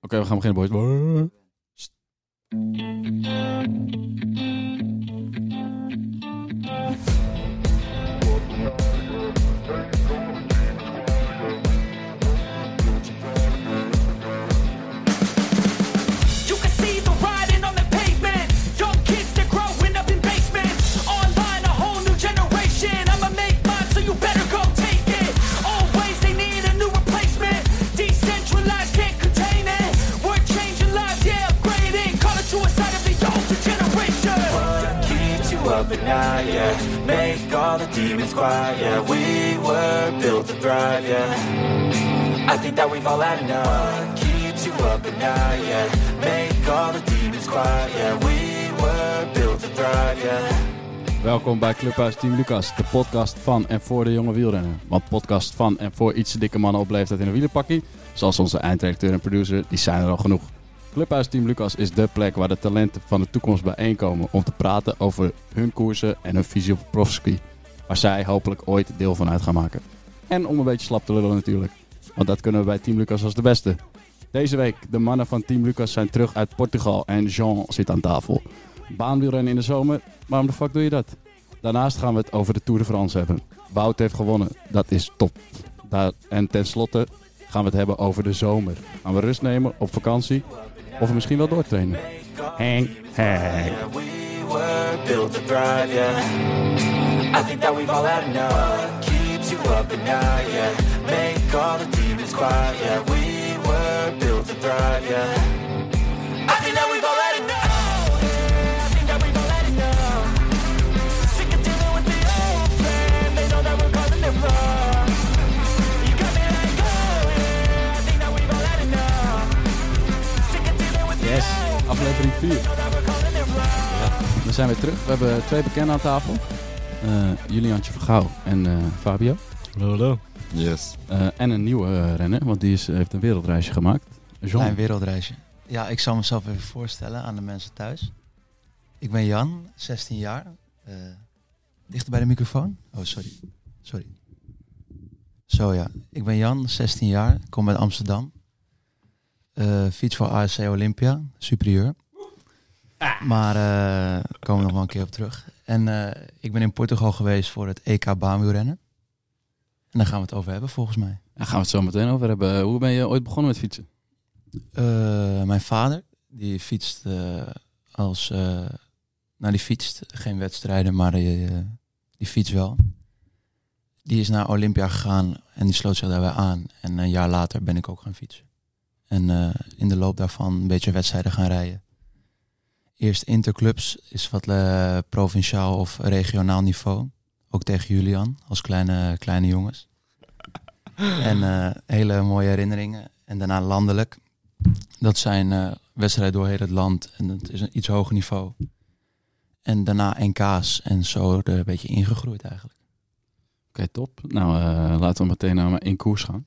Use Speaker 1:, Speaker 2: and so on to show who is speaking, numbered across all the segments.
Speaker 1: Oké, we gaan beginnen, boys.
Speaker 2: Night, yeah Make all the demons quiet, yeah We were built to thrive, yeah. I think that we've all had enough. What keeps you up at night, yeah? Make all the demons quiet, yeah. We were built to thrive, yeah.
Speaker 1: Welkom bij Clubhuis Team Lucas, de podcast van en voor de jonge wielrenner. Want podcast van en voor iets dikke mannen op leeftijd in een wielerpakkie, zoals onze eindredacteur en producer, die zijn er al genoeg. Clubhuis Team Lucas is de plek waar de talenten van de toekomst bijeenkomen om te praten over hun koersen en hun visie op profcircuit, waar zij hopelijk ooit deel van uit gaan maken. En om een beetje slap te lullen natuurlijk, want dat kunnen we bij Team Lucas als de beste. Deze week, de mannen van Team Lucas zijn terug uit Portugal en Jean zit aan tafel. Baanwielrennen in de zomer, waarom de fuck doe je dat? Daarnaast gaan we het over de Tour de France hebben. Wout heeft gewonnen, dat is top. Daar, en tenslotte gaan we het hebben over de zomer. Gaan we rust nemen op vakantie of misschien wel doortrainen. Hang, hang.
Speaker 2: Yeah, we were built to thrive, yeah I think that we've all had enough keeps you up at night, yeah Make all the demons quiet, yeah We were built to thrive, yeah I think that
Speaker 1: Yes, aflevering 4.
Speaker 2: know that we're causing it wrong
Speaker 1: We zijn weer terug. We hebben twee bekenden aan tafel. Eh Juliantje Vergouw en eh, Fabio.
Speaker 3: Hallo, hallo.
Speaker 4: Yes.
Speaker 1: Eh, en een nieuwe renner, want die is, heeft een wereldreisje gemaakt. Jean.
Speaker 5: Klein wereldreisje. Ja, ik zal mezelf even voorstellen aan de mensen thuis. Ik ben Jan, 16 jaar. eh dichter bij de microfoon. Oh, sorry. Sorry. Zo ja, ik ben Jan, 16 jaar. Kom uit Amsterdam. Eh, fiets voor ASC Olympia, superieur. Maar eh daar komen we nog wel een keer op terug. En eh, ik ben in Portugal geweest voor het EK baanwielrennen. En daar gaan we het over hebben volgens mij.
Speaker 1: Daar gaan we het zo meteen over hebben. Hoe ben je ooit begonnen met fietsen?
Speaker 5: Eh, mijn vader, die fietst eh, als... eh, nou, die fietst geen wedstrijden, maar die, eh, die fietst wel. Die is naar Olympia gegaan en die sloot zich daarbij aan. En een jaar later ben ik ook gaan fietsen. En eh, in de loop daarvan een beetje wedstrijden gaan rijden. Eerst interclubs is wat eh, provinciaal of regionaal niveau. Ook tegen Julian, als kleine, kleine jongens. En eh, hele mooie herinneringen. En daarna landelijk. Dat zijn eh, wedstrijden door heel het land. En dat is een iets hoger niveau. En daarna NK's. En zo er een beetje ingegroeid eigenlijk.
Speaker 1: Oké, top. Nou, eh, laten we meteen naar in koers gaan.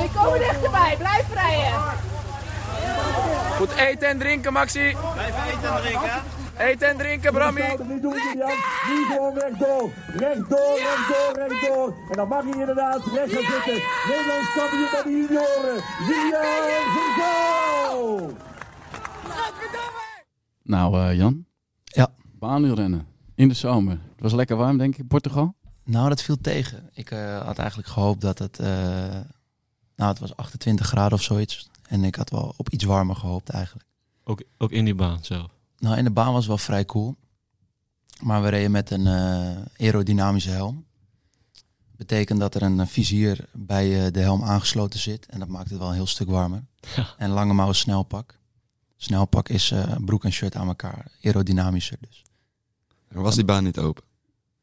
Speaker 6: die komen dichterbij. Blijf rijden.
Speaker 1: Goed eten en drinken, Maxi.
Speaker 3: Blijf eten en drinken.
Speaker 1: Eten en drinken, Brammy.
Speaker 7: Niet doen, Julian. Niet door, rechtdoor. Rechtdoor, rechtdoor, rechtdoor. En dan mag hij inderdaad recht gaan zitten. Nederlands kampioen bij de junioren. Julian Vergaal.
Speaker 1: Nou, eh, Jan.
Speaker 5: Ja.
Speaker 1: Baanwielrennen. In de zomer. Het was lekker warm, denk ik, in Portugal.
Speaker 5: Nou, dat viel tegen. Ik eh, had eigenlijk gehoopt dat het... eh, nou, het was 28 graden of zoiets. En ik had wel op iets warmer gehoopt eigenlijk.
Speaker 3: Ook, ook in die baan zelf.
Speaker 5: Nou, in de baan was het wel vrij cool. Maar we reden met een eh, aerodynamische helm. Betekent dat er een eh, vizier bij eh, de helm aangesloten zit. En dat maakt het wel een heel stuk warmer.
Speaker 3: Ja.
Speaker 5: En lange mouwen snelpak. Snelpak is eh, broek en shirt aan elkaar. Aerodynamischer dus.
Speaker 4: Was die baan niet open?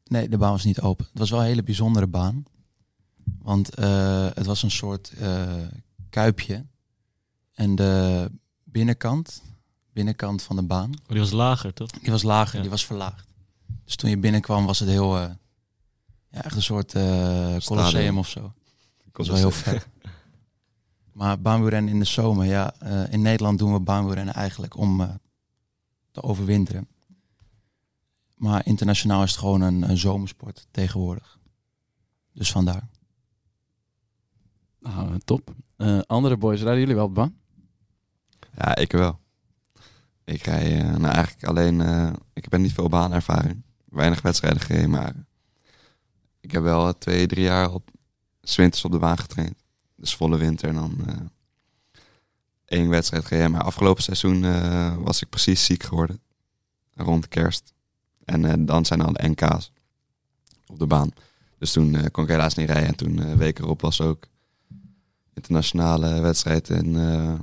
Speaker 5: Nee, de baan was niet open. Het was wel een hele bijzondere baan. Want eh, het was een soort eh, kuipje. En de binnenkant, binnenkant van de baan,
Speaker 3: Oh, die was lager, toch?
Speaker 5: die was lager,
Speaker 3: Ja.
Speaker 5: die was verlaagd. Dus toen je binnenkwam was het heel, eh, ja, echt een soort eh colosseum of zo. Dat was wel heel vet. Maar baanwielrennen in de zomer, ja, eh, in Nederland doen we baanwielrennen eigenlijk om eh, te overwinteren. Maar internationaal is het gewoon een, een zomersport tegenwoordig. Dus vandaar.
Speaker 1: Nou, top. Eh, andere boys, rijden jullie wel op de baan?
Speaker 4: Ja, ik wel. Ik rij eh, nou eigenlijk alleen... eh, ik heb niet veel baanervaring. Weinig wedstrijden gereden, maar... Ik heb wel twee, drie jaar op... winters op de baan getraind. Dus volle winter en dan... één wedstrijd gereden. Maar afgelopen seizoen was ik precies ziek geworden. Rond kerst. En dan zijn al de NK's op de baan. Dus toen kon ik helaas niet rijden. En toen eh week erop was ook internationale wedstrijd in eh,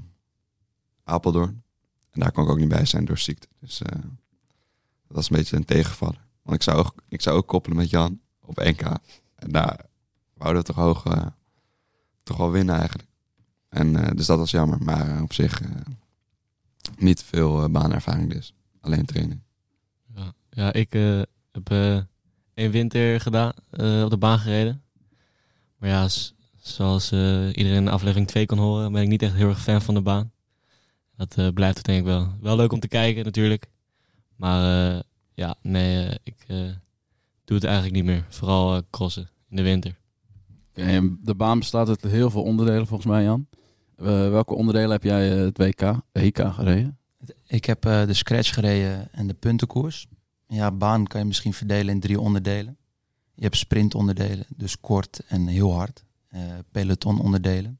Speaker 4: Apeldoorn. En daar kon ik ook niet bij zijn door ziekte. Dus eh, dat was een beetje een tegenvaller. Want ik zou ook, ik zou ook koppelen met Jan op NK. En daar wouden we toch hoog eh, toch wel winnen eigenlijk. En dus dat was jammer. Maar op zich niet veel baanervaring dus. Alleen training.
Speaker 3: Ja, ja ik heb één winter gedaan, op de baan gereden. Maar ja, zoals eh, iedereen in aflevering 2 kon horen, ben ik niet echt heel erg fan van de baan. Dat eh, blijft het denk ik wel. Wel leuk om te kijken natuurlijk. Maar eh, ja, nee, ik eh, doe het eigenlijk niet meer. Vooral crossen in de winter.
Speaker 1: De baan bestaat uit heel veel onderdelen volgens mij, Jan. Eh, welke onderdelen heb jij eh, het WK, WK gereden?
Speaker 5: Ik heb eh, de scratch gereden en de puntenkoers. Ja, baan kan je misschien verdelen in drie onderdelen. Je hebt sprintonderdelen, dus kort en heel hard. Eh pelotononderdelen.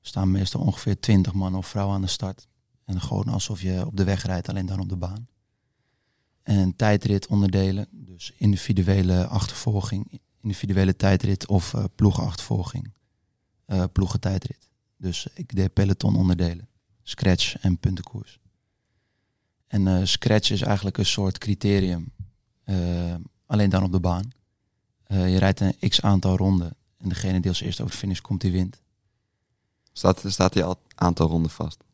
Speaker 5: Er staan meestal ongeveer 20 man of vrouw aan de start. En gewoon alsof je op de weg rijdt, alleen dan op de baan. En tijdritonderdelen, dus individuele achtervolging, individuele tijdrit of eh ploegenachtervolging, eh ploegentijdrit. Dus ik deed pelotononderdelen, scratch en puntenkoers. En scratch is eigenlijk een soort criterium, alleen dan op de baan. Je rijdt een x aantal ronden en degene die als eerste over de finish komt, die wint.
Speaker 4: Staat, staat die al aantal ronden vast?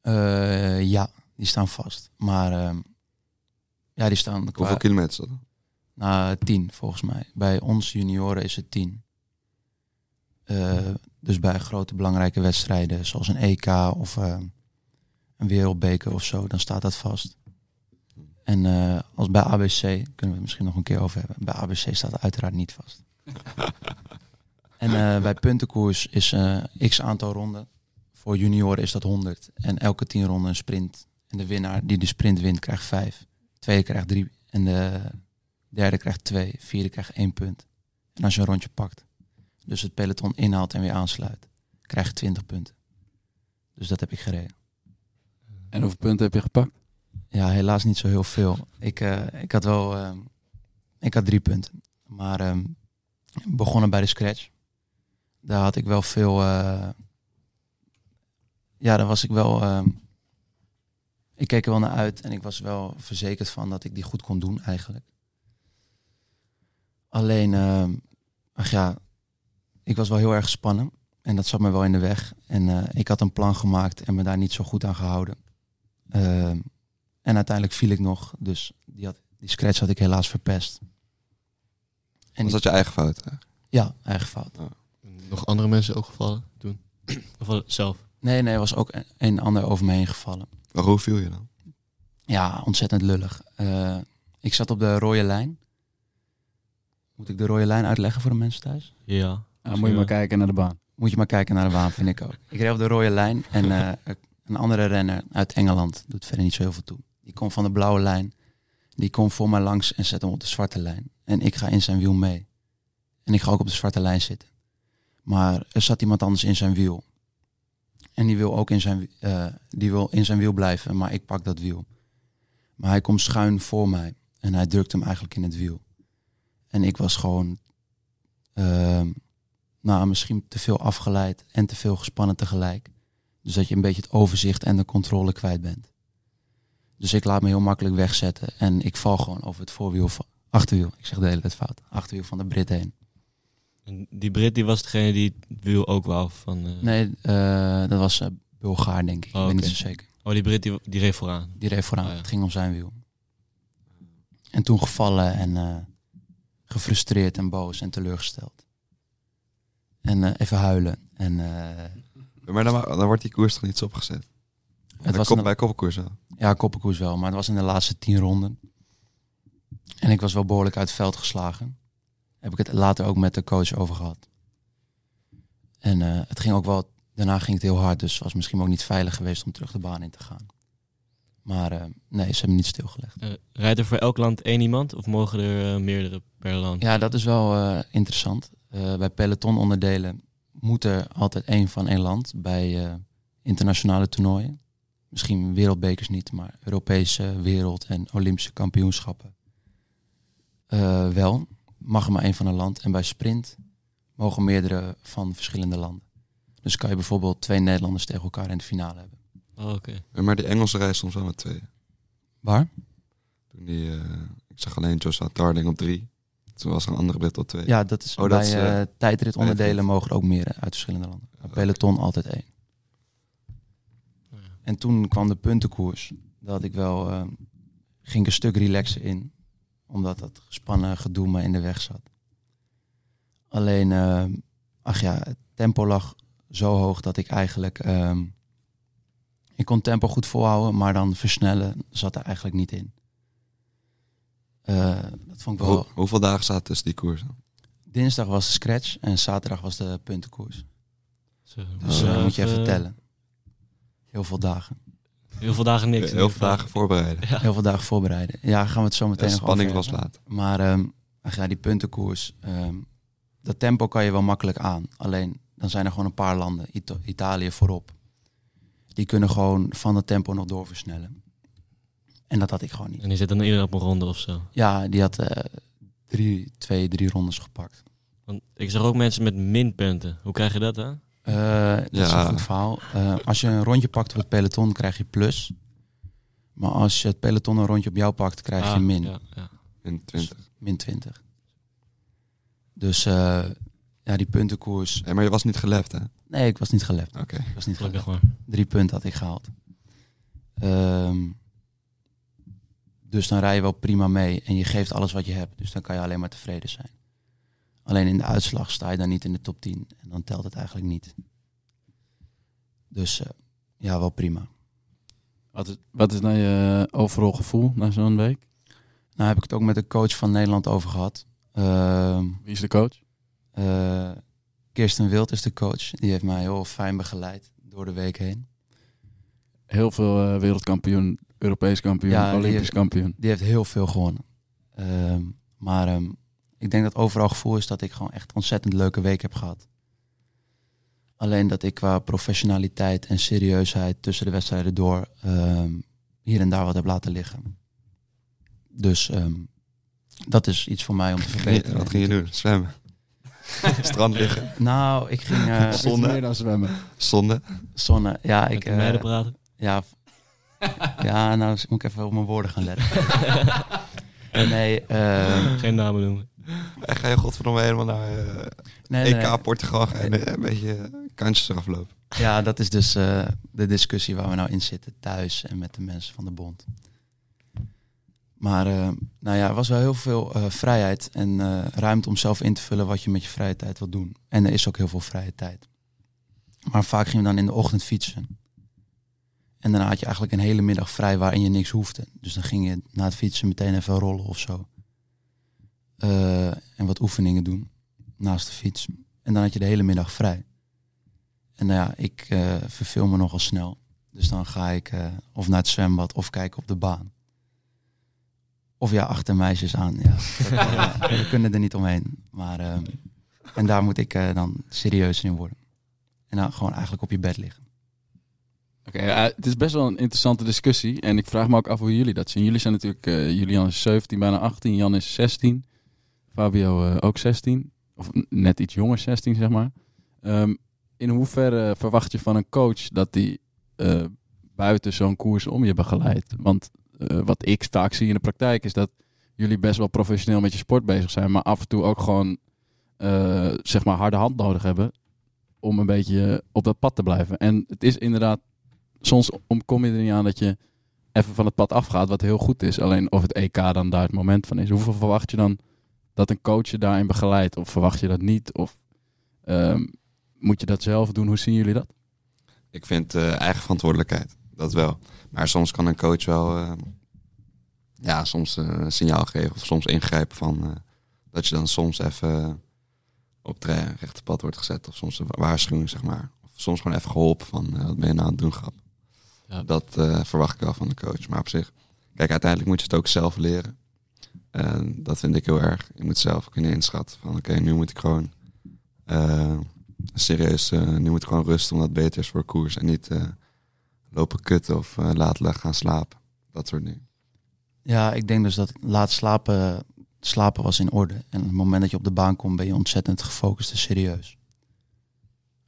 Speaker 5: Eh, ja, die staan vast. Maar ehm, ja, die staan qua,
Speaker 4: Hoeveel kilometer is dat? dan?
Speaker 5: na tien volgens mij. Bij ons junioren is het tien. Eh, dus bij grote belangrijke wedstrijden zoals een EK of eh, een wereldbeker of zo, dan staat dat vast. En eh, als bij ABC, kunnen we het misschien nog een keer over hebben. Bij ABC staat het uiteraard niet vast. en eh, bij puntenkoers is eh, x aantal ronden. Voor junioren is dat 100. En elke 10 ronden een sprint. En de winnaar die de sprint wint krijgt 5. Tweede krijgt 3. En de derde krijgt 2. Vierde krijgt 1 punt. En als je een rondje pakt, dus het peloton inhaalt en weer aansluit, krijg je 20 punten. Dus dat heb ik gereden.
Speaker 1: En hoeveel punten heb je gepakt?
Speaker 5: Ja, helaas niet zo heel veel. Ik, eh, ik had wel, ik had drie punten. Maar ehm, begonnen bij de scratch. Daar had ik wel veel, eh, ja, daar was ik wel, ehm, ik keek er wel naar uit en ik was wel verzekerd van dat ik die goed kon doen eigenlijk. Alleen, ehm, ach ja, ik was wel heel erg gespannen en dat zat me wel in de weg. En eh, ik had een plan gemaakt en me daar niet zo goed aan gehouden. Ehm, en uiteindelijk viel ik nog, dus die, had, die scratch had ik helaas verpest. En
Speaker 4: Was dat je eigen fout? hè?
Speaker 5: Ja, eigen fout.
Speaker 3: Nog andere mensen ook gevallen toen? of zelf?
Speaker 5: Nee, nee, er was ook een, ander over me heen gevallen.
Speaker 4: Maar hoe viel je dan?
Speaker 5: Ja, ontzettend lullig. Eh, ik zat op de rode lijn. Moet ik de rode lijn uitleggen voor de mensen thuis?
Speaker 3: Ja.
Speaker 1: Nou, moet je maar kijken naar de baan.
Speaker 5: Moet je maar kijken naar de baan, vind ik ook. Ik reed op de rode lijn en eh, een andere renner uit Engeland, doet verder niet zo heel veel toe. Die komt van de blauwe lijn. Die komt voor mij langs en zet hem op de zwarte lijn. En ik ga in zijn wiel mee. En ik ga ook op de zwarte lijn zitten. Maar er zat iemand anders in zijn wiel. En die wil ook in zijn, eh, die wil in zijn wiel blijven, maar ik pak dat wiel. Maar hij komt schuin voor mij en hij drukt hem eigenlijk in het wiel. En ik was gewoon, ehm, nou, misschien te veel afgeleid en te veel gespannen tegelijk. Dus dat je een beetje het overzicht en de controle kwijt bent. Dus ik laat me heel makkelijk wegzetten en ik val gewoon over het voorwiel va- Achterwiel. Ik zeg de hele tijd fout. Achterwiel van de Brit heen.
Speaker 3: En die Brit die was degene die het wiel ook wou van... eh,
Speaker 5: Nee, eh, dat was eh, Bulgaar, denk ik.
Speaker 3: Oh,
Speaker 5: ik weet niet zo zeker.
Speaker 3: Oh, die Brit die, die reed vooraan.
Speaker 5: Die reed vooraan.
Speaker 3: Oh, ja.
Speaker 5: Het ging om zijn wiel. En toen gevallen en eh, gefrustreerd en boos en teleurgesteld. En eh, even huilen. En eh,
Speaker 4: Maar dan, dan wordt die koers toch niet zo opgezet?
Speaker 5: het was
Speaker 4: kop,
Speaker 5: een-
Speaker 4: bij koppenkoers wel.
Speaker 5: Ja, koppenkoers wel. Maar het was in de laatste tien ronden. En ik was wel behoorlijk uit het veld geslagen. Heb ik het later ook met de coach over gehad. En eh, het ging ook wel... Daarna ging het heel hard. Dus was misschien ook niet veilig geweest om terug de baan in te gaan. Maar eh, nee, ze hebben niet stilgelegd.
Speaker 3: Eh, rijdt er voor elk land één iemand of mogen er meerdere per land?
Speaker 5: Ja, dat is wel interessant. Bij pelotononderdelen moet er altijd één van één land bij internationale toernooien. Misschien wereldbekers niet, maar Europese, wereld- en Olympische kampioenschappen. Wel, mag er maar één van een land. En bij sprint mogen meerdere van verschillende landen. Dus kan je bijvoorbeeld twee Nederlanders tegen elkaar in de finale hebben.
Speaker 3: Oh, oké.
Speaker 4: Maar die Engelse reis soms wel met twee.
Speaker 5: Waar?
Speaker 4: Toen die, eh, ik zag alleen Joshua Tarding op drie. Toen was er een andere Brit op twee.
Speaker 5: Ja, dat is
Speaker 4: Oh, dat
Speaker 5: bij
Speaker 4: is, eh,
Speaker 5: eh, tijdritonderdelen
Speaker 4: tijdrit.
Speaker 5: mogen er ook meer uit verschillende landen. Bij
Speaker 4: Oké.
Speaker 5: peloton altijd één.
Speaker 3: Oh, ja.
Speaker 5: En toen kwam de puntenkoers. Dat ik wel eh, ging een stuk relaxer in. Omdat dat gespannen gedoe me in de weg zat. Alleen, eh, ach ja, het tempo lag zo hoog dat ik eigenlijk... ehm, ik kon tempo goed volhouden, maar dan versnellen zat er eigenlijk niet in. Eh, dat vond ik wel...
Speaker 4: Hoe- hoeveel dagen zaten tussen die koersen?
Speaker 5: Dinsdag was de scratch en zaterdag was de puntenkoers.
Speaker 3: Zo,
Speaker 5: Dus
Speaker 4: Oh,
Speaker 5: eh, moet je even
Speaker 3: eh,
Speaker 5: tellen. Heel veel dagen.
Speaker 3: Heel veel dagen niks.
Speaker 4: Heel veel dagen voorbereiden.
Speaker 3: Ja.
Speaker 5: Heel veel dagen voorbereiden. Ja, gaan we het zo meteen
Speaker 4: En
Speaker 5: nog
Speaker 4: spanning loslaten.
Speaker 5: Maar ehm, ach ja, die puntenkoers, ehm, dat tempo kan je wel makkelijk aan. Alleen dan zijn er gewoon een paar landen, Ita- Italië voorop. Die kunnen gewoon van het tempo nog doorversnellen. En dat had ik gewoon niet.
Speaker 3: En die zit dan iedereen op een ronde of zo.
Speaker 5: Ja, die had eh, drie, twee, drie rondes gepakt.
Speaker 3: Want ik zag ook mensen met minpunten. Hoe krijg je dat dan?
Speaker 5: Eh, dat is
Speaker 4: Ja.
Speaker 5: een goed verhaal. Eh, als je een rondje pakt op het peloton, krijg je plus. Maar als je het peloton een rondje op jou pakt, krijg je
Speaker 3: Ah,
Speaker 5: min.
Speaker 3: Ja, ja.
Speaker 4: In 20.
Speaker 5: Min 20. Dus eh, ja, die puntenkoers.
Speaker 4: Nee, maar je was niet gelept, hè?
Speaker 5: Nee, ik was niet gelept.
Speaker 4: Oké.
Speaker 5: Ik was niet
Speaker 3: Gelukkig.
Speaker 5: Drie punten had ik gehaald. Ehm, dus dan rij je wel prima mee en je geeft alles wat je hebt. Dus dan kan je alleen maar tevreden zijn. Alleen in de uitslag sta je dan niet in de top 10. En dan telt het eigenlijk niet. Dus eh, ja, wel prima.
Speaker 1: Wat is, wat is dan je overal gevoel na zo'n week?
Speaker 5: Nou heb ik het ook met de coach van Nederland over gehad. Ehm,
Speaker 1: Wie is de coach?
Speaker 5: eh, Kirsten Wild is de coach. Die heeft mij heel fijn begeleid door de week heen.
Speaker 1: Heel veel eh, wereldkampioen, Europees kampioen,
Speaker 5: Ja, die
Speaker 1: Olympisch
Speaker 5: heeft-
Speaker 1: kampioen.
Speaker 5: Die heeft heel veel gewonnen. Ehm, maar ehm, ik denk dat overal gevoel is dat ik gewoon echt een ontzettend leuke week heb gehad. Alleen dat ik qua professionaliteit en serieusheid tussen de wedstrijden door ehm, hier en daar wat heb laten liggen. Dus ehm, dat is iets voor mij om te verbeteren.
Speaker 4: Wat ging je doen? Zwemmen. Strand liggen.
Speaker 5: Nou, ik ging eh,
Speaker 1: Iets
Speaker 4: Zonde.
Speaker 1: meer dan zwemmen.
Speaker 4: Zonde.
Speaker 5: zonne. Ja,
Speaker 3: Met
Speaker 5: ik.
Speaker 3: de
Speaker 5: eh,
Speaker 3: meiden praten.
Speaker 5: Ja, ja, nou moet ik even op mijn woorden gaan letten. nee, eh,
Speaker 3: Geen namen noemen.
Speaker 4: En ga je godverdomme helemaal naar eh,
Speaker 5: nee,
Speaker 4: EK
Speaker 5: nee.
Speaker 4: Portugal en eh, een beetje kantjes eraf lopen.
Speaker 5: Ja, dat is dus eh, de discussie waar we nou in zitten, thuis en met de mensen van de bond. Maar eh, nou ja, er was wel heel veel eh, vrijheid en eh, ruimte om zelf in te vullen wat je met je vrije tijd wil doen. En er is ook heel veel vrije tijd. Maar vaak gingen we dan in de ochtend fietsen. En daarna had je eigenlijk een hele middag vrij waarin je niks hoefde. Dus dan ging je na het fietsen meteen even rollen of zo. Eh, en wat oefeningen doen naast de fiets. En dan had je de hele middag vrij. En nou ja, ik eh verveel me nogal snel. Dus dan ga ik eh, of naar het zwembad of kijken op de baan. Of ja, achter meisjes aan. Ja. Dat, we kunnen er niet omheen. Maar, eh, en daar moet ik eh, dan serieus in worden. En dan gewoon eigenlijk op je bed liggen.
Speaker 1: Oké, ja, het is best wel een interessante discussie. En ik vraag me ook af hoe jullie dat zien. Jullie zijn natuurlijk, eh, Julian is 17, bijna 18. Jan is 16. Fabio eh, ook 16. Of net iets jonger, 16 zeg maar. Ehm, in hoeverre verwacht je van een coach dat die eh, buiten zo'n koers om je begeleidt? Want eh, wat ik vaak zie in de praktijk is dat jullie best wel professioneel met je sport bezig zijn, maar af en toe ook gewoon zeg maar harde hand nodig hebben om een beetje op dat pad te blijven. En het is inderdaad, soms kom je er niet aan dat je even van het pad afgaat, wat heel goed is. Alleen of het EK dan daar het moment van is. Hoeveel verwacht je dan dat een coach je daarin begeleidt? Of verwacht je dat niet? Of ehm, moet je dat zelf doen? Hoe zien jullie dat?
Speaker 4: Ik vind eh, eigen verantwoordelijkheid, dat wel. Maar soms kan een coach wel eh, ja, soms eh, een signaal geven of soms ingrijpen van dat je dan soms even op het rechte pad wordt gezet. Of soms een waarschuwing, zeg maar. Of soms gewoon even geholpen van wat ben je nou aan het doen, grap.
Speaker 3: Ja.
Speaker 4: Dat verwacht ik wel van de coach. Maar op zich, kijk, uiteindelijk moet je het ook zelf leren. En dat vind ik heel erg. Je moet zelf kunnen inschatten van oké, nu moet ik gewoon eh, serieus, eh, nu moet ik gewoon rusten omdat het beter is voor koers. En niet eh, lopen kutten of laten gaan slapen. Dat soort dingen.
Speaker 5: Ja, ik denk dus dat laat slapen, slapen was in orde. En op het moment dat je op de baan komt, ben je ontzettend gefocust en serieus.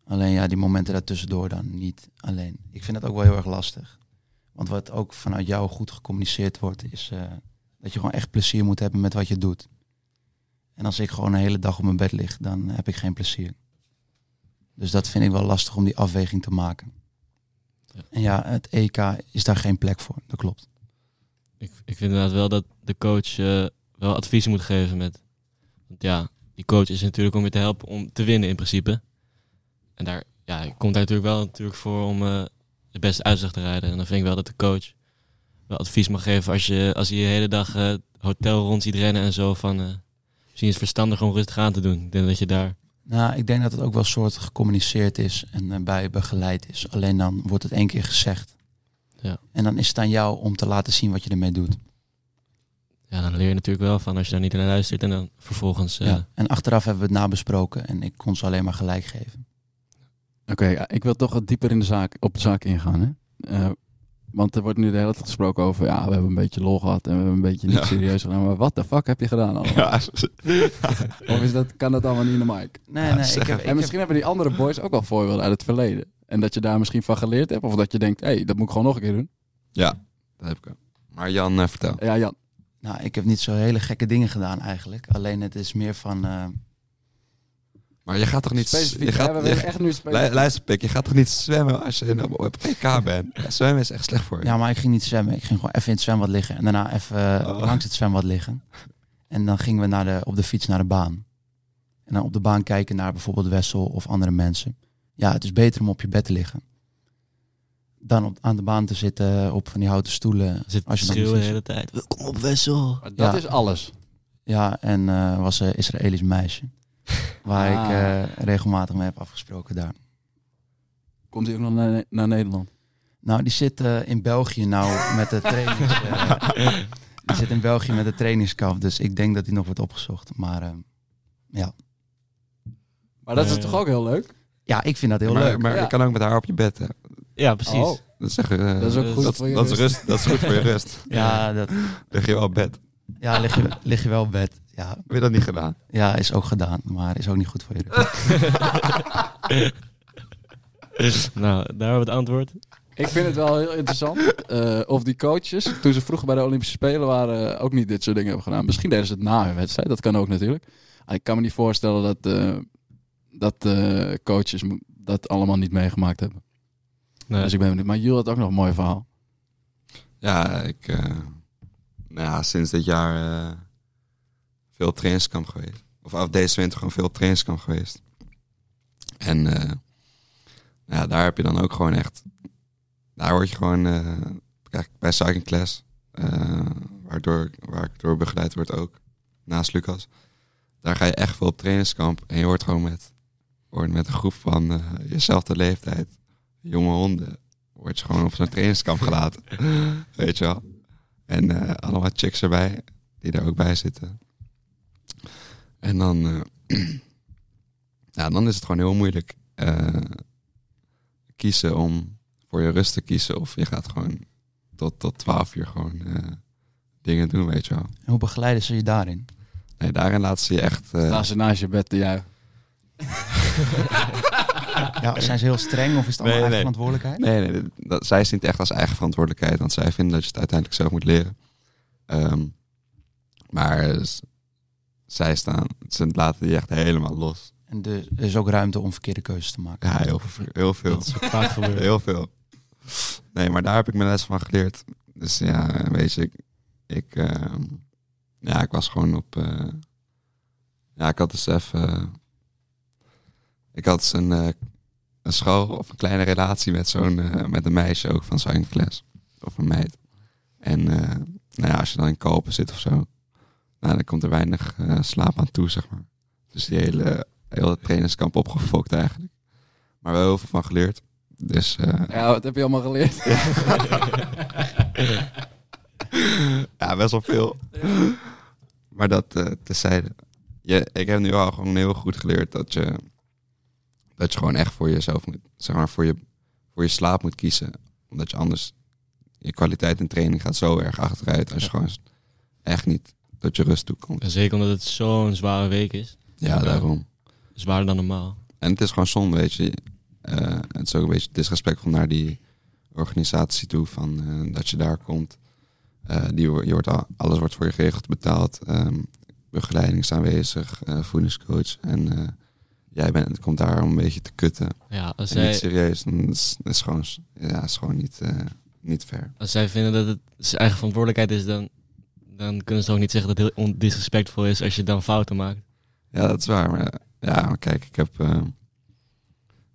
Speaker 5: Alleen ja, die momenten daartussendoor dan niet alleen. Ik vind het ook wel heel erg lastig. Want wat ook vanuit jou goed gecommuniceerd wordt, is dat je gewoon echt plezier moet hebben met wat je doet. En als ik gewoon een hele dag op mijn bed lig, dan heb ik geen plezier. Dus dat vind ik wel lastig om die afweging te maken.
Speaker 3: Ja.
Speaker 5: En ja, het EK is daar geen plek voor, dat klopt.
Speaker 3: Ik, ik vind inderdaad wel dat de coach eh, wel adviezen moet geven met. Want ja, die coach is natuurlijk om je te helpen om te winnen in principe. En daar ja, hij komt daar natuurlijk wel natuurlijk voor om eh het beste uitzicht te rijden. En dan vind ik wel dat de coach wel advies mag geven als je als je de hele dag eh, hotel rond ziet rennen en zo van. eh misschien is het verstandig om rustig aan te doen. Ik denk dat je daar.
Speaker 5: Nou, ik denk dat het ook wel soort gecommuniceerd is en eh, bij begeleid is. Alleen dan wordt het één keer gezegd.
Speaker 3: Ja.
Speaker 5: En dan is het aan jou om te laten zien wat je ermee doet.
Speaker 3: Ja, dan leer je natuurlijk wel van als je daar niet naar luistert en dan vervolgens. eh,
Speaker 5: Ja. En achteraf hebben we het nabesproken en ik kon ze alleen maar gelijk geven.
Speaker 1: Oké, ja, ik wil toch wat dieper in de zaak, op de zaak ingaan. Hè? Eh, want er wordt nu de hele tijd gesproken over, ja, we hebben een beetje lol gehad en we hebben een beetje niet
Speaker 4: Ja.
Speaker 1: serieus gedaan. Maar wat de fuck heb je gedaan allemaal?
Speaker 4: Ja,
Speaker 1: Of is dat, kan dat allemaal niet in de mic?
Speaker 5: Nee,
Speaker 4: Ja,
Speaker 5: nee, heb, ik
Speaker 1: En misschien hebben die andere boys ook wel voorbeelden uit het verleden. En dat je daar misschien van geleerd hebt. Of dat je denkt, hé, hey, dat moet ik gewoon nog een keer doen.
Speaker 4: ja, dat heb ik ook. Maar Jan, eh, vertel.
Speaker 1: Ja, Jan.
Speaker 5: nou, ik heb niet zo hele gekke dingen gedaan eigenlijk. Alleen het is meer van... eh,
Speaker 4: Maar je gaat toch niet...
Speaker 1: Specifiek.
Speaker 4: Je
Speaker 1: Ja,
Speaker 4: gaat,
Speaker 1: we
Speaker 4: je-
Speaker 1: echt nu
Speaker 4: Lu-
Speaker 1: specifiek.
Speaker 4: luister, Pik, je gaat toch niet zwemmen als je op op EK bent? Ja, zwemmen is echt slecht voor je.
Speaker 5: ja, maar ik ging niet zwemmen. Ik ging gewoon even in het zwembad liggen. En daarna even eh,
Speaker 4: Oh.
Speaker 5: langs het zwembad liggen. En dan gingen we naar de, op de fiets naar de baan. En dan op de baan kijken naar bijvoorbeeld Wessel of andere mensen. Ja, het is beter om op je bed te liggen. Dan op, aan de baan te zitten op van die houten stoelen.
Speaker 3: zit
Speaker 5: als je dan
Speaker 3: de hele tijd. Welkom op Wessel.
Speaker 1: Maar dat
Speaker 5: Ja.
Speaker 1: is alles.
Speaker 5: Ja, en eh, was een Israëlisch meisje. Waar
Speaker 1: Ah.
Speaker 5: ik eh, regelmatig mee heb afgesproken daar.
Speaker 1: Komt hij ook nog naar, naar Nederland?
Speaker 5: Nou, die zit eh, in België nou met de trainings. eh, die zit in België met de trainingskamp. Dus ik denk dat hij nog wordt opgezocht. Maar eh, ja.
Speaker 1: Maar dat is toch ook heel leuk?
Speaker 5: ja, ik vind dat heel
Speaker 4: maar
Speaker 5: leuk.
Speaker 4: maar
Speaker 1: Ja.
Speaker 4: je kan ook met haar op je bed. Hè.
Speaker 3: Ja, precies.
Speaker 1: Oh.
Speaker 4: Dat is, echt, eh,
Speaker 1: Dat is ook goed
Speaker 4: dat,
Speaker 1: voor je
Speaker 4: dat is
Speaker 1: rust.
Speaker 4: rust. Dat is goed voor je rust.
Speaker 5: Ja, dat,
Speaker 4: Lig je wel op bed.
Speaker 5: Ja lig, je, lig je wel op bed. Ja,
Speaker 4: Heb je dat niet gedaan?
Speaker 5: ja, is ook gedaan. Maar is ook niet goed voor je.
Speaker 3: Nou, daar hebben we het antwoord.
Speaker 1: Ik vind het wel heel interessant. eh, of die coaches, toen ze vroeger bij de Olympische Spelen waren, ook niet dit soort dingen hebben gedaan. Misschien deden ze het na hun wedstrijd. Dat kan ook natuurlijk. Ah, Ik kan me niet voorstellen dat, eh, dat eh, coaches dat allemaal niet meegemaakt hebben.
Speaker 3: Nee.
Speaker 1: Dus ik ben benieuwd. Maar Jules had ook nog een mooi verhaal.
Speaker 4: Ja, ik... nou ja, sinds dit jaar eh, veel trainingskamp geweest. Of af deze winter gewoon veel trainingskamp geweest. En nou ja, daar heb je dan ook gewoon echt... Daar word je gewoon... kijk, bij Cycling Class, waardoor, waar ik door begeleid word ook, naast Lucas. Daar ga je echt veel op trainingskamp. En je wordt gewoon met, wordt met een groep van jezelfde leeftijd, jonge honden, word je gewoon op zo'n trainingskamp gelaten. Weet je wel. En eh, allemaal chicks erbij, die er ook bij zitten. En dan, eh, ja, dan is het gewoon heel moeilijk eh, kiezen om voor je rust te kiezen. Of je gaat gewoon tot, tot 12 uur gewoon eh, dingen doen, weet je wel.
Speaker 5: En hoe begeleiden ze je daarin?
Speaker 4: Nee, daarin laten ze je echt... eh,
Speaker 1: Staan ze naast je bed te juichen.
Speaker 5: Ja, zijn ze heel streng of is het allemaal
Speaker 4: Nee,
Speaker 5: eigen
Speaker 4: nee.
Speaker 5: verantwoordelijkheid?
Speaker 4: Nee, nee, dat, zij zien het echt als eigen verantwoordelijkheid. Want zij vinden dat je het uiteindelijk zelf moet leren. Ehm, Maar zij staan, ze laten die echt helemaal los.
Speaker 5: En de, er is ook ruimte om verkeerde keuzes te maken.
Speaker 4: Ja, heel, veel- heel veel.
Speaker 3: Dat is ook vaak gebeurd.
Speaker 4: Heel veel. Nee, maar daar heb ik mijn les van geleerd. Dus ja, weet je, ik, ik, eh, ja, ik was gewoon op. eh, ja, ik had dus even. Ik had een, eh, een school of een kleine relatie met zo'n eh, met een meisje ook van zijn klas. Of een meid. En eh, nou ja, als je dan in kopen zit of zo, nou, dan komt er weinig slaap aan toe, zeg maar. Dus die hele, hele trainingskamp opgefokt eigenlijk. Maar wel heel veel van geleerd. Dus
Speaker 1: Ja, wat heb je allemaal geleerd?
Speaker 4: ja, best wel veel. Maar dat eh tezijde. Je, ik heb nu al gewoon heel goed geleerd dat je, dat je gewoon echt voor jezelf moet, zeg maar, voor je, voor je slaap moet kiezen. Omdat je anders, je kwaliteit in training gaat zo erg achteruit als je gewoon echt niet tot je rust toe komt.
Speaker 3: En zeker omdat het zo'n zware week is.
Speaker 4: Ja, daarom.
Speaker 3: Zwaarder dan normaal.
Speaker 4: En het is gewoon zonde, weet je. Eh, het is ook een beetje disrespectvol naar die organisatie toe, van, eh, dat je daar komt. Eh, die, je wordt al, alles wordt voor je geregeld betaald. Ehm, begeleiding is aanwezig, voedingscoach. En jij bent, komt daar om een beetje te kutten.
Speaker 3: Ja, als
Speaker 4: En niet
Speaker 3: zij,
Speaker 4: serieus. Dan is, is gewoon, ja, is gewoon niet, eh, niet fair.
Speaker 3: als zij vinden dat het zijn eigen verantwoordelijkheid is, dan, dan kunnen ze ook niet zeggen dat het heel ondisrespectvol is als je dan fouten maakt.
Speaker 4: Ja, dat is waar. Maar eh, ja, maar kijk, ik heb... eh,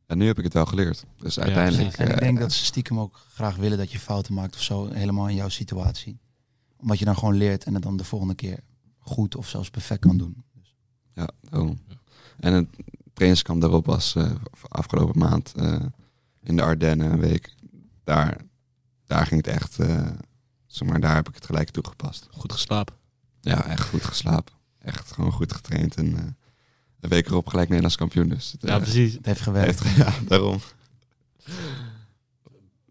Speaker 4: en nu heb ik het wel geleerd. Dus uiteindelijk...
Speaker 5: En ik
Speaker 4: eh,
Speaker 5: denk dat ze stiekem ook graag willen dat je fouten maakt of zo, helemaal in jouw situatie. Omdat je dan gewoon leert en het dan de volgende keer goed of zelfs perfect kan doen.
Speaker 4: Ja, daarom. En het trainingskamp daarop was eh, afgelopen maand eh, in de Ardennen een week. Daar, daar ging het echt, eh, zeg maar, daar heb ik het gelijk toegepast.
Speaker 3: Goed geslapen.
Speaker 4: Ja, echt goed geslapen. Echt gewoon goed getraind. En eh de week erop gelijk Nederlands kampioen. Dus het,
Speaker 3: Ja, precies.
Speaker 5: Het heeft gewerkt.
Speaker 4: heeft, ja, daarom.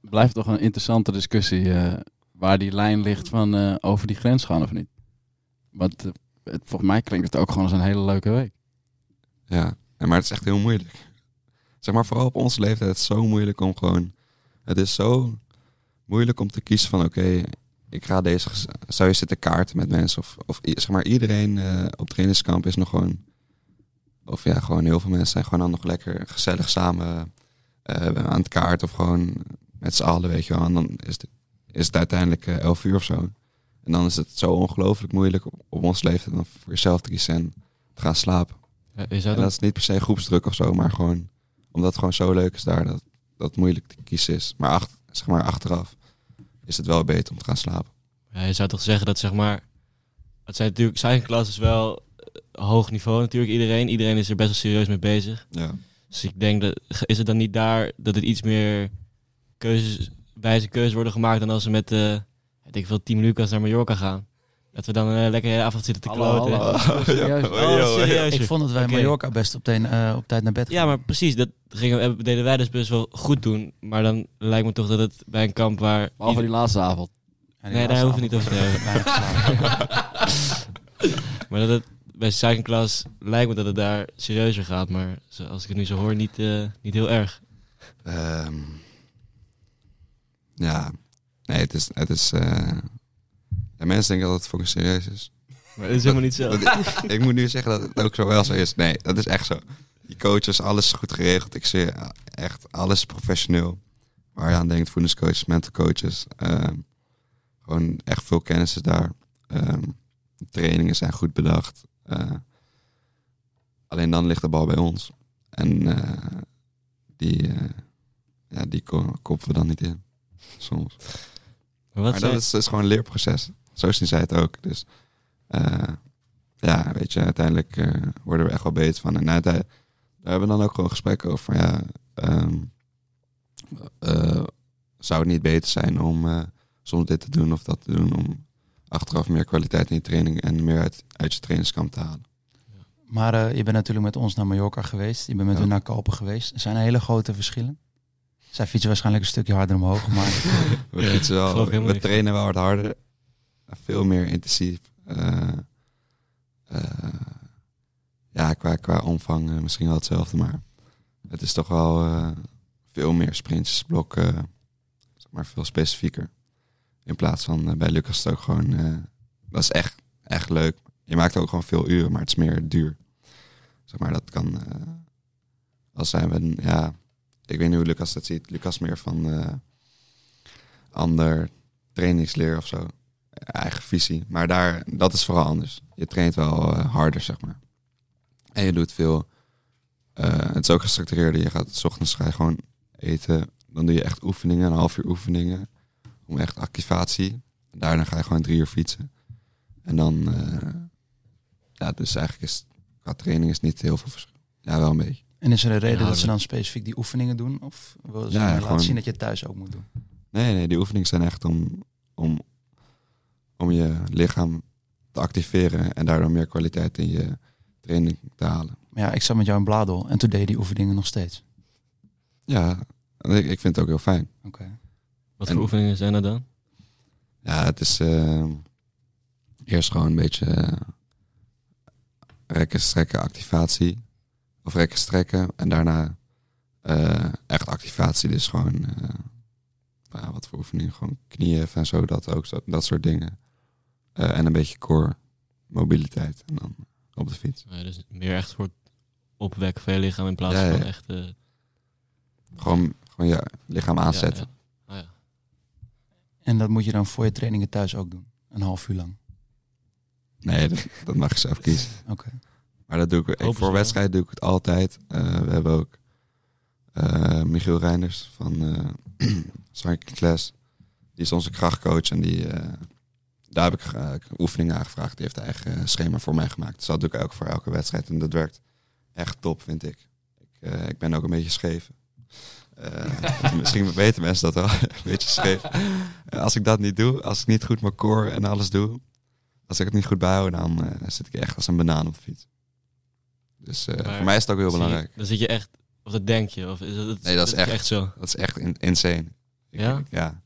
Speaker 1: Blijft toch een interessante discussie eh, waar die lijn ligt van eh, over die grens gaan of niet. Want het, volgens mij klinkt het ook gewoon als een hele leuke week.
Speaker 4: Ja, maar het is echt heel moeilijk. Zeg maar, vooral op onze leeftijd, het is zo moeilijk om gewoon... Het is zo moeilijk om te kiezen van, oké, ik ga deze... Zou je zitten kaarten met mensen? Of, of zeg maar, iedereen eh, op trainingskamp is nog gewoon... Of ja, gewoon heel veel mensen zijn gewoon dan nog lekker gezellig samen eh, aan het kaart. Of gewoon met z'n allen, weet je wel. En dan is het, is het uiteindelijk eh, elf uur of zo. En dan is het zo ongelooflijk moeilijk op, op onze leeftijd om voor jezelf te kiezen en te gaan slapen. En
Speaker 3: dan,
Speaker 4: dat is niet per se groepsdruk of zo, maar gewoon omdat het gewoon zo leuk is daar dat dat het moeilijk te kiezen is. Maar, ach, zeg maar achteraf is het wel beter om te gaan slapen.
Speaker 3: ja, je zou toch zeggen dat zeg maar... Het zijn natuurlijk, zijn klas is wel eh, hoog niveau natuurlijk. Iedereen, iedereen is er best wel serieus mee bezig.
Speaker 4: Ja.
Speaker 3: Dus ik denk dat is het dan niet daar dat het iets meer keuzes, wijze keuzes worden gemaakt dan als we met eh weet ik veel Team Lucas naar Mallorca gaan. Dat we dan eh, lekker avond zitten te
Speaker 1: Hallo,
Speaker 3: kloten.
Speaker 1: hallo. Serieus?
Speaker 3: Oh, serieus,
Speaker 5: Ik
Speaker 3: joh.
Speaker 5: vond dat wij
Speaker 3: Oké.
Speaker 5: Mallorca best op, teen- eh, op tijd naar bed
Speaker 3: Ja, maar precies, dat gingen, we- deden wij dus best wel goed doen. Maar dan lijkt me toch dat het bij een kamp waar...
Speaker 1: Behalve die laatste avond.
Speaker 5: Ja, die
Speaker 3: Nee, daar hoeven we niet over te
Speaker 5: geslapen.
Speaker 3: Maar dat het bij Cycling Class lijkt me dat het daar serieuzer gaat. Maar zo- als ik het nu zo hoor, niet, eh, niet heel erg.
Speaker 4: Ehm, ja, nee, het is. Het is eh, ja, mensen denken dat het fucking serieus is.
Speaker 3: Maar dat is helemaal niet zo.
Speaker 4: Dat- ik moet nu zeggen dat het ook zo wel zo is. Nee, dat is echt zo. Die coaches, alles is goed geregeld. Ik zie echt alles professioneel. Waar je aan denkt, voedingscoaches, mental coaches. ehm, gewoon echt veel kennis is daar. Ehm, trainingen zijn goed bedacht. Eh, alleen dan ligt de bal bij ons. En eh, die, eh, ja, die ko- koppen we dan niet in. Soms.
Speaker 3: Maar wat
Speaker 4: Maar dat is, dat is gewoon een leerproces. Zo zien zij het ook. Dus eh, ja, weet je, uiteindelijk eh, worden we echt wel beter van. En uiteindelijk, daar hebben we dan ook gewoon gesprekken over. Ja, ehm, eh, zou het niet beter zijn om eh, soms dit te doen of dat te doen om achteraf meer kwaliteit in je training en meer uit, uit je trainingskamp te halen?
Speaker 5: Maar eh, je bent natuurlijk met ons naar Mallorca geweest. Je bent met
Speaker 4: Ja.
Speaker 5: hun naar Kalpen geweest. Er zijn er hele grote verschillen. Zij fietsen waarschijnlijk een stukje harder omhoog. Maar
Speaker 4: We, fietsen wel, we trainen wel wat harder. Veel meer intensief. Eh, eh, ja, qua, qua omvang eh, misschien wel hetzelfde, maar het is toch wel veel meer sprintjes, blokken, zeg maar veel specifieker. In plaats van bij Lucas het ook gewoon, dat is echt, echt leuk. Je maakt ook gewoon veel uren, maar het is meer duur. Zeg maar, dat kan... als zijn we... Ja, ik weet niet hoe Lucas dat ziet. Lucas meer van ander trainingsleer of zo. Eigen visie. Maar daar, dat is vooral anders. Je traint wel eh, harder, zeg maar. En je doet veel... eh, het is ook gestructureerder. Je gaat, s ochtends ga je gewoon eten. Dan doe je echt oefeningen, een half uur oefeningen. Om echt activatie. Daarna ga je gewoon drie uur fietsen. En dan... eh, ja, dus eigenlijk is... Qua training is niet heel veel verschil. Ja, wel een beetje.
Speaker 5: En is er een reden
Speaker 3: Ja,
Speaker 5: dat ze dan specifiek die oefeningen doen? Of wil ze
Speaker 4: Ja,
Speaker 5: laten
Speaker 4: gewoon-
Speaker 5: zien dat je het thuis ook moet doen?
Speaker 4: Nee, nee, die oefeningen zijn echt om, om, om je lichaam te activeren en daardoor meer kwaliteit in je training te halen.
Speaker 5: Maar ja, ik zat met jou in Bladel en toen deed je die oefeningen nog steeds.
Speaker 4: Ja, ik, ik vind het ook heel fijn.
Speaker 5: Oké.
Speaker 3: Wat
Speaker 4: En-
Speaker 3: voor oefeningen zijn er dan?
Speaker 4: Ja, het is eh, eerst gewoon een beetje eh, rekken, strekken, activatie. Of rekken, strekken. En daarna eh, echt activatie. Dus gewoon, eh, ja, wat voor oefeningen? Gewoon knieën en zo, dat ook, zo, dat soort dingen. Eh, en een beetje core mobiliteit. En dan op de fiets.
Speaker 3: Ja, dus meer echt voor het opwekken van je lichaam in plaats
Speaker 4: Ja, ja.
Speaker 3: van echt... eh,
Speaker 4: Gewoon, gewoon je lichaam aanzetten.
Speaker 3: Ja, ja. Ah, ja.
Speaker 5: En dat moet je dan voor je trainingen thuis ook doen? Een half uur lang?
Speaker 4: Nee, dat, dat mag je zelf kiezen.
Speaker 5: Oké.
Speaker 4: Maar dat doe ik, voor wedstrijd doe ik het altijd. Eh, we hebben ook eh, Michiel Reinders van eh Cycling Class. Die is onze krachtcoach en die, eh, daar heb ik eh, oefeningen aangevraagd. Die heeft een eigen schema voor mij gemaakt. Dus dat doe ik ook voor elke wedstrijd. En dat werkt echt top, vind ik. Ik, eh, ik ben ook een beetje scheef. Eh, misschien weten mensen dat wel, een beetje scheef. Als ik dat niet doe, als ik niet goed mijn core en alles doe, als ik het niet goed bijhoud, dan eh, zit ik echt als een banaan op de fiets. Dus eh, voor mij is het ook heel
Speaker 3: je-
Speaker 4: belangrijk.
Speaker 3: Dan zit je echt... Of dat denk je? Of is het,
Speaker 4: Nee, dat is echt-
Speaker 3: zo.
Speaker 4: Dat is echt in, insane. Ik,
Speaker 3: Ja?
Speaker 4: Ik, ja.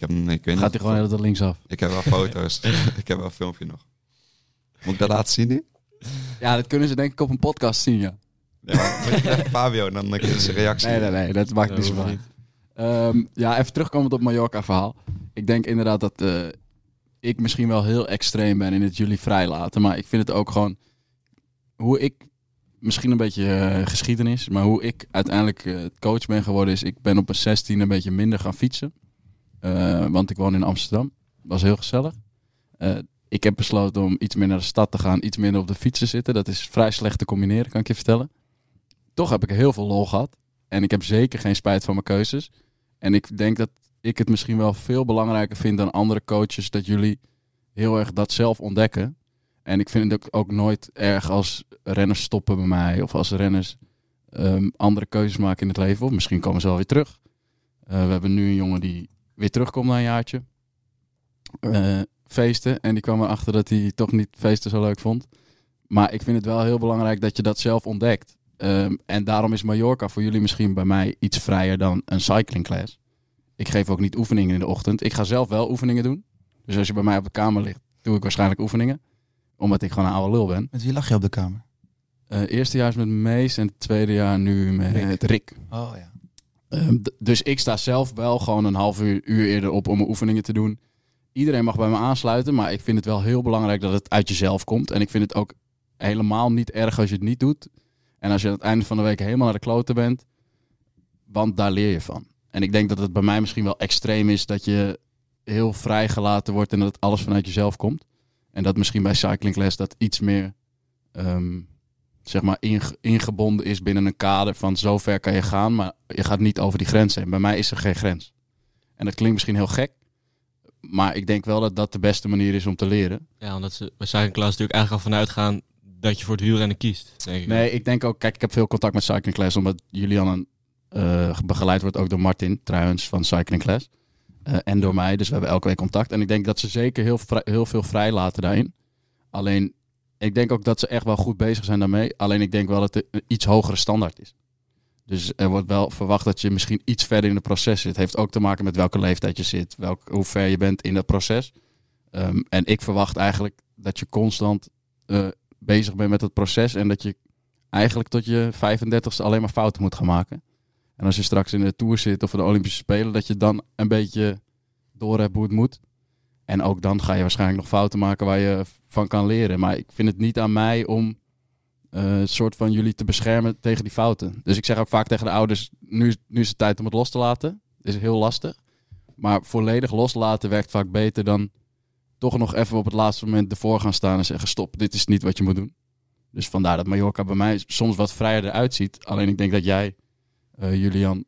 Speaker 4: Ik heb, een- ik weet
Speaker 1: Gaat hij gewoon heel linksaf.
Speaker 4: ik heb wel foto's. ik heb wel een filmpje nog. Moet ik dat laten zien nu?
Speaker 1: Ja, dat kunnen ze denk ik op een podcast zien, ja.
Speaker 4: Ja, Fabio, dan kunnen ze reactie.
Speaker 1: Nee, nee, nee, dat maakt niet zo uit. Ehm, ja, even terugkomend op Mallorca verhaal. Ik denk inderdaad dat eh, ik misschien wel heel extreem ben in het jullie vrijlaten. Maar ik vind het ook gewoon hoe ik, misschien een beetje eh, geschiedenis, maar hoe ik uiteindelijk eh, coach ben geworden is, ik ben op mijn 16 een beetje minder gaan fietsen. Eh, want ik woon in Amsterdam. Was heel gezellig. Eh, ik heb besloten om iets meer naar de stad te gaan, iets minder op de fiets te zitten. Dat is vrij slecht te combineren, kan ik je vertellen. Toch heb ik heel veel lol gehad. En ik heb zeker geen spijt van mijn keuzes. En ik denk dat ik het misschien wel veel belangrijker vind dan andere coaches dat jullie heel erg dat zelf ontdekken. En ik vind het ook, nooit erg als renners stoppen bij mij of als renners ehm, andere keuzes maken in het leven. Of misschien komen ze wel weer terug. Eh, we hebben nu een jongen die weer terugkomt na een jaartje. Eh, feesten. En die kwam erachter dat hij toch niet feesten zo leuk vond. Maar ik vind het wel heel belangrijk dat je dat zelf ontdekt. Ehm, en daarom is Mallorca voor jullie misschien bij mij iets vrijer dan een cycling class. Ik geef ook niet oefeningen in de ochtend. Ik ga zelf wel oefeningen doen. Dus als je bij mij op de kamer ligt, doe ik waarschijnlijk oefeningen. Omdat ik gewoon een oude lul ben.
Speaker 5: Met wie lag je op de kamer?
Speaker 1: Eh eerste jaar is met Mees en het tweede jaar nu met
Speaker 5: Rick.
Speaker 1: Rick.
Speaker 5: Oh ja.
Speaker 1: Ehm, dus ik sta zelf wel gewoon een half uur, uur eerder op om mijn oefeningen te doen. Iedereen mag bij me aansluiten, maar ik vind het wel heel belangrijk dat het uit jezelf komt. En ik vind het ook helemaal niet erg als je het niet doet. En als je aan het einde van de week helemaal naar de kloten bent, want daar leer je van. En ik denk dat het bij mij misschien wel extreem is dat je heel vrijgelaten wordt en dat alles vanuit jezelf komt. En dat misschien bij Cycling Class dat iets meer ehm, zeg maar inge- ingebonden is binnen een kader van zo ver kan je gaan, maar je gaat niet over die grens heen. Bij mij is er geen grens. En dat klinkt misschien heel gek, maar ik denk wel dat dat de beste manier is om te leren.
Speaker 3: Ja, omdat ze bij Cycling Class natuurlijk eigenlijk al vanuit gaan dat je voor het wielrennen kiest. Denk ik.
Speaker 1: Nee, ik denk ook, kijk, ik heb veel contact met Cycling Class, omdat Julian eh begeleid wordt ook door Martin trouwens van Cycling Class. Eh, en door mij, dus we hebben elke week contact. En ik denk dat ze zeker heel, heel veel vrij laten daarin. Alleen, ik denk ook dat ze echt wel goed bezig zijn daarmee. Alleen ik denk wel dat het een iets hogere standaard is. Dus er wordt wel verwacht dat je misschien iets verder in het proces zit. Het heeft ook te maken met welke leeftijd je zit, welk, hoe ver je bent in dat proces. Ehm, en ik verwacht eigenlijk dat je constant eh, bezig bent met het proces en dat je eigenlijk tot je 35ste alleen maar fouten moet gaan maken. En als je straks in de Tour zit of in de Olympische Spelen, dat je dan een beetje door hebt hoe het moet. En ook dan ga je waarschijnlijk nog fouten maken waar je van kan leren. Maar ik vind het niet aan mij om eh, een soort van jullie te beschermen tegen die fouten. Dus ik zeg ook vaak tegen de ouders, nu, is- nu is het tijd om het los te laten. is heel lastig. Maar volledig loslaten werkt vaak beter dan toch nog even op het laatste moment ervoor gaan staan en zeggen stop, dit is niet wat je moet doen. Dus vandaar dat Mallorca bij mij soms wat vrijer eruit ziet. Alleen ik denk dat jij, eh, Julian,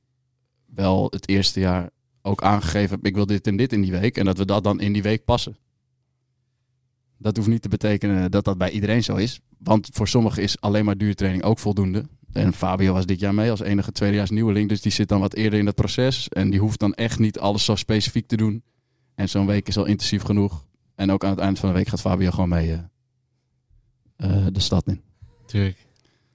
Speaker 1: wel het eerste jaar ook aangegeven hebt, ik wil dit en dit in die week. En dat we dat dan in die week passen. Dat hoeft niet te betekenen dat dat bij iedereen zo is. Want voor sommigen is alleen maar duurtraining ook voldoende. En Fabio was dit jaar mee als enige tweedejaars nieuweling. Dus die zit dan wat eerder in dat proces. En die hoeft dan echt niet alles zo specifiek te doen. En zo'n week is al intensief genoeg. En ook aan het eind van de week gaat Fabio gewoon mee eh, eh, de stad in.
Speaker 3: Tuurlijk.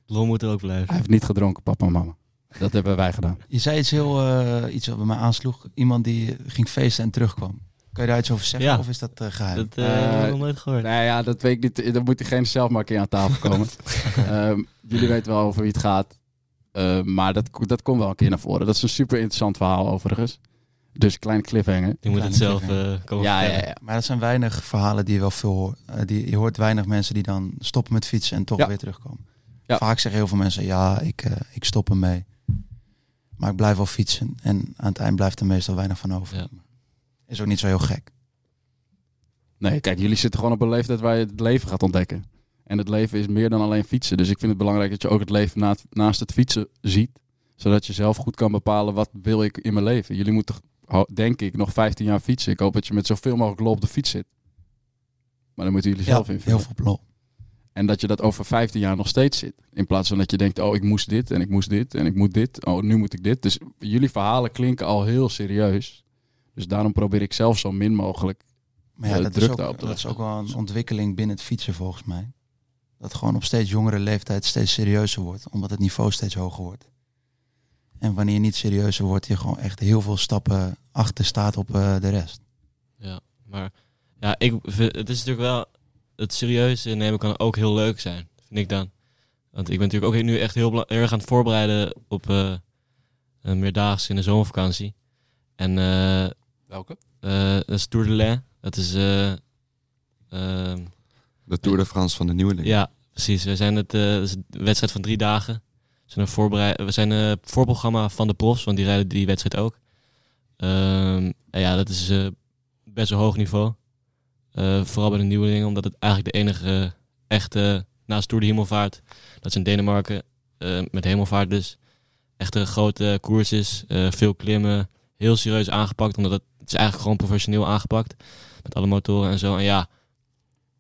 Speaker 3: Lol moet er ook blijven.
Speaker 1: Hij heeft niet gedronken, papa en mama. Dat hebben wij gedaan.
Speaker 5: Je zei iets heel, eh, iets wat bij mij aansloeg. Iemand die ging feesten en terugkwam. Kan je daar iets over zeggen
Speaker 3: Ja.
Speaker 5: of is dat eh, geheim?
Speaker 3: Dat eh, heb ik
Speaker 1: Eh,
Speaker 3: nog nooit gehoord.
Speaker 1: Nou ja, dat weet ik niet. Dan moet diegene zelf maar een keer aan tafel komen. Ehm, jullie weten wel over wie het gaat. Ehm, maar dat, dat komt wel een keer naar voren. Dat is een super interessant verhaal overigens. Dus kleine cliffhanger.
Speaker 3: Die moet het
Speaker 5: Kleine
Speaker 3: zelf
Speaker 5: cliffhanger.
Speaker 3: eh, komen
Speaker 1: Ja, ja, ja.
Speaker 5: Maar dat zijn weinig verhalen die je wel veel hoort. Eh, die, je hoort weinig mensen die dan stoppen met fietsen en toch
Speaker 1: Ja.
Speaker 5: weer terugkomen.
Speaker 1: Ja.
Speaker 5: Vaak zeggen heel veel mensen, ja, ik, eh, ik stop ermee. Maar ik blijf wel fietsen. En aan het eind blijft er meestal weinig van over. Is ook niet zo heel gek.
Speaker 1: Nee, kijk, jullie zitten gewoon op een leeftijd waar je het leven gaat ontdekken. En het leven is meer dan alleen fietsen. Dus ik vind het belangrijk dat je ook het leven na- naast het fietsen ziet. Zodat je zelf goed kan bepalen wat wil ik in mijn leven. Jullie moeten, denk ik, nog 15 jaar fietsen. Ik hoop dat je met zoveel mogelijk lol op de fiets zit. Maar dan moeten jullie
Speaker 5: Ja,
Speaker 1: zelf invullen.
Speaker 5: heel veel lol.
Speaker 1: En dat je dat over 15 jaar nog steeds zit. In plaats van dat je denkt, oh, ik moest dit en ik moest dit en ik moet dit. Oh, nu moet ik dit. Dus jullie verhalen klinken al heel serieus. Dus daarom probeer ik zelf zo min mogelijk.
Speaker 5: Maar ja, dat, is
Speaker 1: druk
Speaker 5: ook,
Speaker 1: daarop te
Speaker 5: dat is ook wel een ontwikkeling binnen het fietsen volgens mij. Dat gewoon op steeds jongere leeftijd steeds serieuzer wordt. Omdat het niveau steeds hoger wordt. En wanneer je niet serieuzer wordt, je gewoon echt heel veel stappen achter staat op eh, de rest.
Speaker 3: Ja, maar ja, ik, vind- het is natuurlijk wel... Het serieuze nemen kan ook heel leuk zijn, vind ik dan. Want ik ben natuurlijk ook nu echt heel, erg aan het voorbereiden op eh een meerdaags in de zomervakantie. En eh
Speaker 1: Welke?
Speaker 3: eh, dat is Tour de Lens. Dat is... eh, ehm,
Speaker 4: De Tour de France van de nieuweling.
Speaker 3: ja, precies. We zijn het, eh, dat is een wedstrijd van drie dagen. We zijn een, voorbereid, we zijn een voorprogramma van de profs, want die rijden die wedstrijd ook. Ehm, en ja, dat is eh, best een hoog niveau. Eh, vooral bij de nieuwelingen, omdat het eigenlijk de enige echte, naast Tour de Hemelvaart, dat is in Denemarken, eh, met Hemelvaart dus, echt een grote koers is. Eh, veel klimmen, heel serieus aangepakt, omdat het, het is eigenlijk gewoon professioneel aangepakt. Met alle motoren en zo. En ja,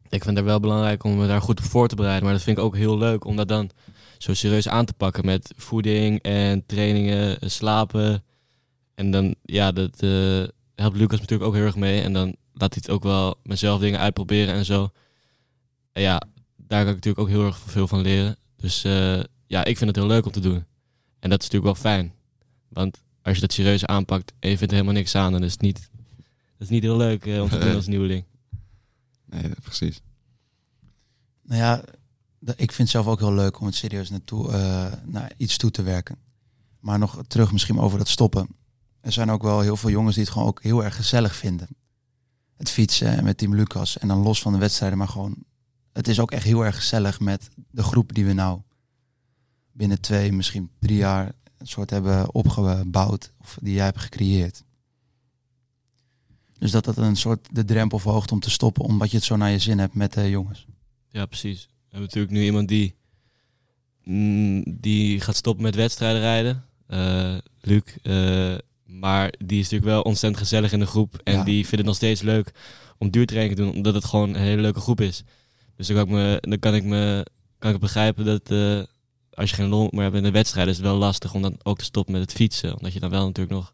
Speaker 3: ik vind het wel belangrijk om me daar goed op voor te bereiden. Maar dat vind ik ook heel leuk om dat dan zo serieus aan te pakken met voeding en trainingen, slapen. En dan, ja, dat eh, helpt Lucas natuurlijk ook heel erg mee. En dan laat hij het ook wel mezelf dingen uitproberen en zo. En ja, daar kan ik natuurlijk ook heel erg veel van leren. Dus eh, ja, ik vind het heel leuk om te doen. En dat is natuurlijk wel fijn. Want als je dat serieus aanpakt en je vindt er helemaal niks aan, dan is het niet, dat is niet heel leuk eh, om te doen als nieuweling.
Speaker 4: Nee, precies.
Speaker 5: Nou ja, ik vind het zelf ook heel leuk om het serieus naartoe, eh, naar iets toe te werken. Maar nog terug misschien over dat stoppen. Er zijn ook wel heel veel jongens die het gewoon ook heel erg gezellig vinden. Het fietsen en met Team Lucas. En dan los van de wedstrijden, maar gewoon... Het is ook echt heel erg gezellig met de groep die we nou binnen twee, misschien drie jaar... een soort hebben opgebouwd. Of die jij hebt gecreëerd. Dus dat dat een soort de drempel verhoogt om te stoppen. Omdat je het zo naar je zin hebt met de jongens.
Speaker 3: Ja, precies. We hebben natuurlijk nu iemand die, mm, die gaat stoppen met wedstrijden rijden. Eh, Luc. eh, maar die is natuurlijk wel ontzettend gezellig in de groep. En
Speaker 5: Ja.
Speaker 3: die vindt het nog steeds leuk om duurtraining te doen. Omdat het gewoon een hele leuke groep is. Dus dan kan ik, me, dan kan ik, me, kan ik begrijpen dat eh, als je geen lol meer hebt in de wedstrijd... is het wel lastig om dan ook te stoppen met het fietsen. Omdat je dan wel natuurlijk nog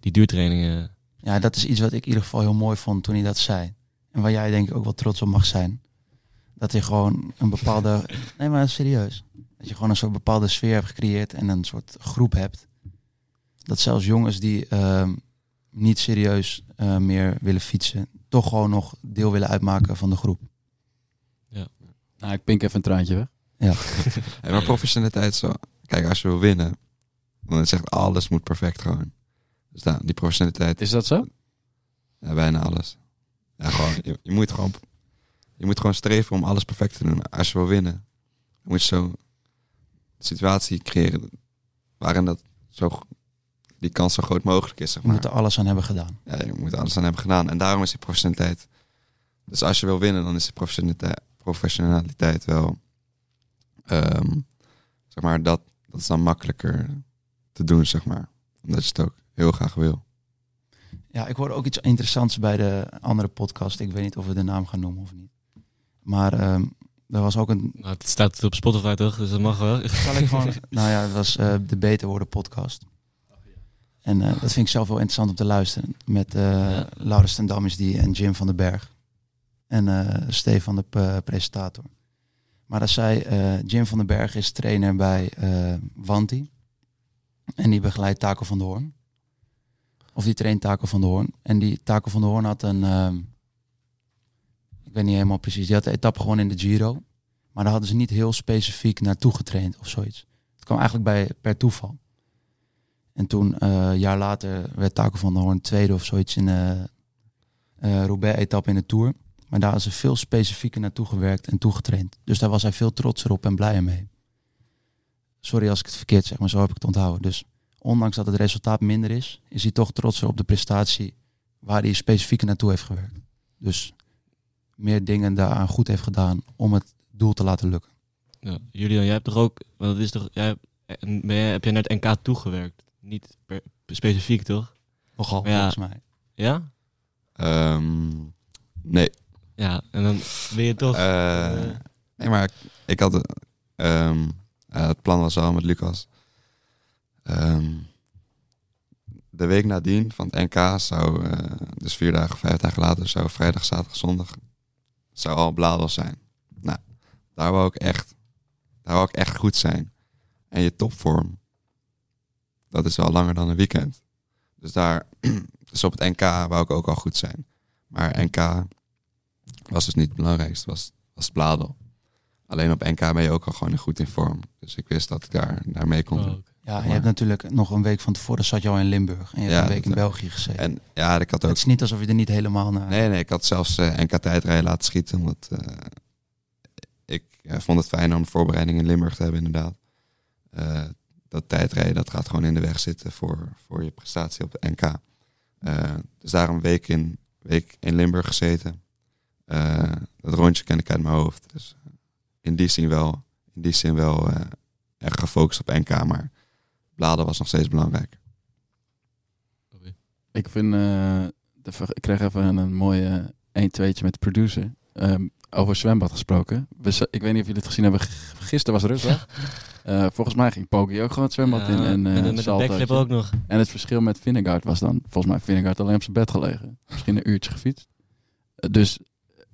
Speaker 3: die duurtrainingen...
Speaker 5: Ja, dat is iets wat ik in ieder geval heel mooi vond toen hij dat zei. En waar jij denk ik ook wel trots op mag zijn. Dat je gewoon een bepaalde... Nee, maar serieus. Dat je gewoon een soort bepaalde sfeer hebt gecreëerd en een soort groep hebt. Dat zelfs jongens die ehm, niet serieus eh, meer willen fietsen... toch gewoon nog deel willen uitmaken van de groep.
Speaker 1: Nou, ik pink even een traantje weg.
Speaker 4: Hey, maar professionaliteit zo. Kijk, als je wil winnen, dan is echt alles moet perfect gewoon. Dus nou, die professionaliteit,
Speaker 1: Is dat zo?
Speaker 4: ja, bijna alles. Ja, gewoon, je, je, moet gewoon, je moet gewoon streven om alles perfect te doen. Als je wil winnen, dan moet je zo een situatie creëren waarin dat zo, die kans zo groot mogelijk is. Zeg maar.
Speaker 5: moeten alles aan hebben gedaan.
Speaker 4: Ja, je moet alles aan hebben gedaan. En daarom is die professionaliteit. Dus als je wil winnen, dan is die professionaliteit, professionaliteit wel. Ehm, zeg maar, dat, dat is dan makkelijker te doen, zeg maar. Omdat je het ook heel graag wil.
Speaker 5: Ja, ik hoorde ook iets interessants bij de andere podcast. Ik weet niet of we de naam gaan noemen of niet. Maar ehm er was ook een...
Speaker 3: Nou, het staat op Spotify toch, dus dat mag wel.
Speaker 5: Zal ik gewoon... nou ja, het was eh, de Beter Worden podcast. En eh, dat vind ik zelf wel interessant om te luisteren. Met eh
Speaker 3: Ja.
Speaker 5: Laurens ten Dam is die en Jim van den Berg. En eh Stefan de presentator. Maar dat zei eh, Jim van den Berg is trainer bij eh Wanti. En die begeleidt Taco van der Hoorn. Of die traint Taco van der Hoorn. En die Taco van der Hoorn had een... ehm, ik weet niet helemaal precies. Die had de etappe gewoon in de Giro. Maar daar hadden ze niet heel specifiek naartoe getraind of zoiets. Het kwam eigenlijk bij, per toeval. En toen, eh, een jaar later, werd Taco van der Hoorn tweede of zoiets in de Roubaix-etappe in de Tour. Maar daar hadden ze veel specifieker naartoe gewerkt en toegetraind. Dus daar was hij veel trotser op en blijer mee. Sorry als ik het verkeerd zeg, maar zo heb ik het onthouden. Dus ondanks dat het resultaat minder is, is hij toch trotser op de prestatie waar hij specifieker naartoe heeft gewerkt. Dus meer dingen daaraan goed heeft gedaan om het doel te laten lukken.
Speaker 3: Ja, Julian, jij hebt toch ook, want het is toch, jij, ben jij, heb jij naar het NK toegewerkt? Niet per, specifiek toch?
Speaker 5: Nogal,
Speaker 3: Ja.
Speaker 5: volgens mij.
Speaker 3: Ja?
Speaker 4: Ehm, nee.
Speaker 3: Ja, en dan ben je toch...
Speaker 4: Eh, nee, maar ik, ik had... eh, het plan was al met Lucas. Ehm, de week nadien van het NK zou... dus vier dagen, vijf dagen later... zou vrijdag, zaterdag, zondag... zou al bladel zijn. Nou, daar wou ik echt... Daar wou ik echt goed zijn. En je topvorm... Dat is wel langer dan een weekend. Dus daar... Dus op het NK wou ik ook al goed zijn. Maar NK was dus niet het belangrijkste, was, was het bladel. Alleen op NK ben je ook al gewoon goed in vorm. Dus ik wist dat ik daar, daar mee kon
Speaker 3: oh,
Speaker 4: doen.
Speaker 5: Ja, je
Speaker 4: Maar-
Speaker 5: hebt natuurlijk nog een week van tevoren zat je al in Limburg. En je hebt
Speaker 4: Ja,
Speaker 5: een week in België gezeten.
Speaker 4: En ja, ik had ook...
Speaker 5: het is niet alsof je er niet helemaal naar...
Speaker 4: Nee, nee, ik had zelfs eh, NK tijdrijden laten schieten. Omdat eh, ik eh, vond het fijn om de voorbereiding in Limburg te hebben, inderdaad. Eh, dat tijdrijden, dat gaat gewoon in de weg zitten voor, voor je prestatie op de NK. Eh, dus daar een week in, week in Limburg gezeten. Eh, dat rondje ken ik uit mijn hoofd. Dus eh, in die zin wel, in die zin wel eh, echt gefocust op NK. Maar bladen was nog steeds belangrijk.
Speaker 1: Ik vind, eh, de, ik kreeg even een, mooie 1-2'tje met de producer. Ehm, over zwembad gesproken. We, ik weet niet of jullie het gezien hebben. Gisteren was het rustig. Eh, volgens mij ging Poggi ook gewoon het zwembad in. En, eh,
Speaker 3: met, met de backflip ook nog.
Speaker 1: En het verschil met Vingegaard was dan volgens mij Vingegaard alleen op zijn bed gelegen. Misschien een uurtje gefietst. Dus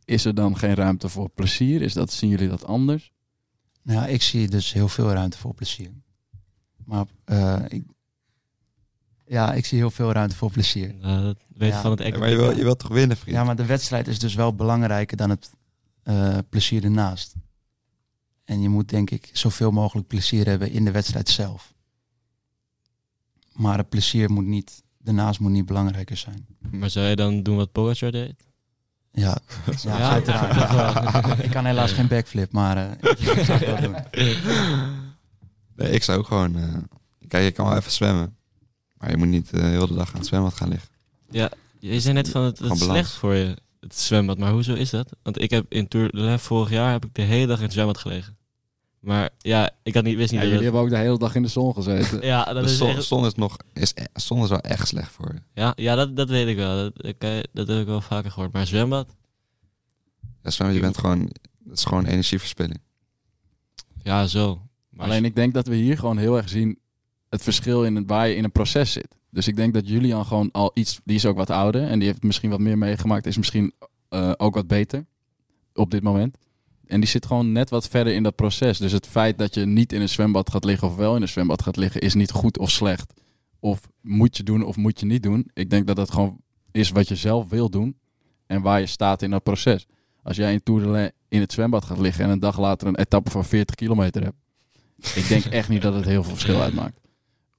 Speaker 1: is er dan geen ruimte voor plezier? Is dat, zien jullie dat anders?
Speaker 5: Nou, ik zie dus heel veel ruimte voor plezier. Maar eh, ik, ja, ik zie heel veel ruimte voor plezier.
Speaker 3: Nou, dat weet
Speaker 5: Ja.
Speaker 3: van het echte.
Speaker 4: maar je wil, je wilt toch winnen, vriend?
Speaker 5: Ja, maar de wedstrijd is dus wel belangrijker dan het eh, plezier ernaast. En je moet denk ik zoveel mogelijk plezier hebben in de wedstrijd zelf. Maar het plezier moet niet, daarnaast moet niet belangrijker zijn.
Speaker 3: Maar zou je dan doen wat Pogacar deed?
Speaker 5: Ja, ja,
Speaker 3: Ja,
Speaker 5: uiteraard. ik kan helaas geen backflip, maar eh, ik, zou het wel doen.
Speaker 4: Nee, ik zou ook gewoon... eh, kijk, je kan wel even zwemmen. Maar je moet niet eh, heel de dag aan het zwembad gaan liggen.
Speaker 3: Ja, je zei net van het, is slecht voor je, het zwembad. Maar hoezo is dat? Want ik heb in Tour vorig jaar heb ik de hele dag in het zwembad gelegen. Maar ja, ik had niet, wist niet
Speaker 1: Ja,
Speaker 3: dat
Speaker 1: jullie
Speaker 3: het-
Speaker 1: hebben ook de hele dag in de zon gezeten.
Speaker 3: Ja, dat
Speaker 4: De
Speaker 3: is
Speaker 4: zon,
Speaker 3: echt-
Speaker 4: zon is nog... Is, zon is wel echt slecht voor je.
Speaker 3: Ja, ja dat, dat weet ik wel. Dat, ik, dat heb ik wel vaker gehoord. Maar zwembad?
Speaker 4: Ja, zwemmen, je bent gewoon... Het is gewoon energieverspilling.
Speaker 3: Ja, zo. Maar
Speaker 1: Alleen ik denk dat we hier gewoon heel erg zien het verschil in het, waar je in een proces zit. Dus ik denk dat Julian gewoon al iets, die is ook wat ouder en die heeft misschien wat meer meegemaakt, is misschien eh, ook wat beter op dit moment. En die zit gewoon net wat verder in dat proces. Dus het feit dat je niet in een zwembad gaat liggen of wel in een zwembad gaat liggen, is niet goed of slecht. Of moet je doen of moet je niet doen. Ik denk dat dat gewoon is wat je zelf wil doen en waar je staat in dat proces. Als jij in Tour in het zwembad gaat liggen en een dag later een etappe van 40 kilometer hebt, ik denk echt niet dat het heel veel verschil uitmaakt.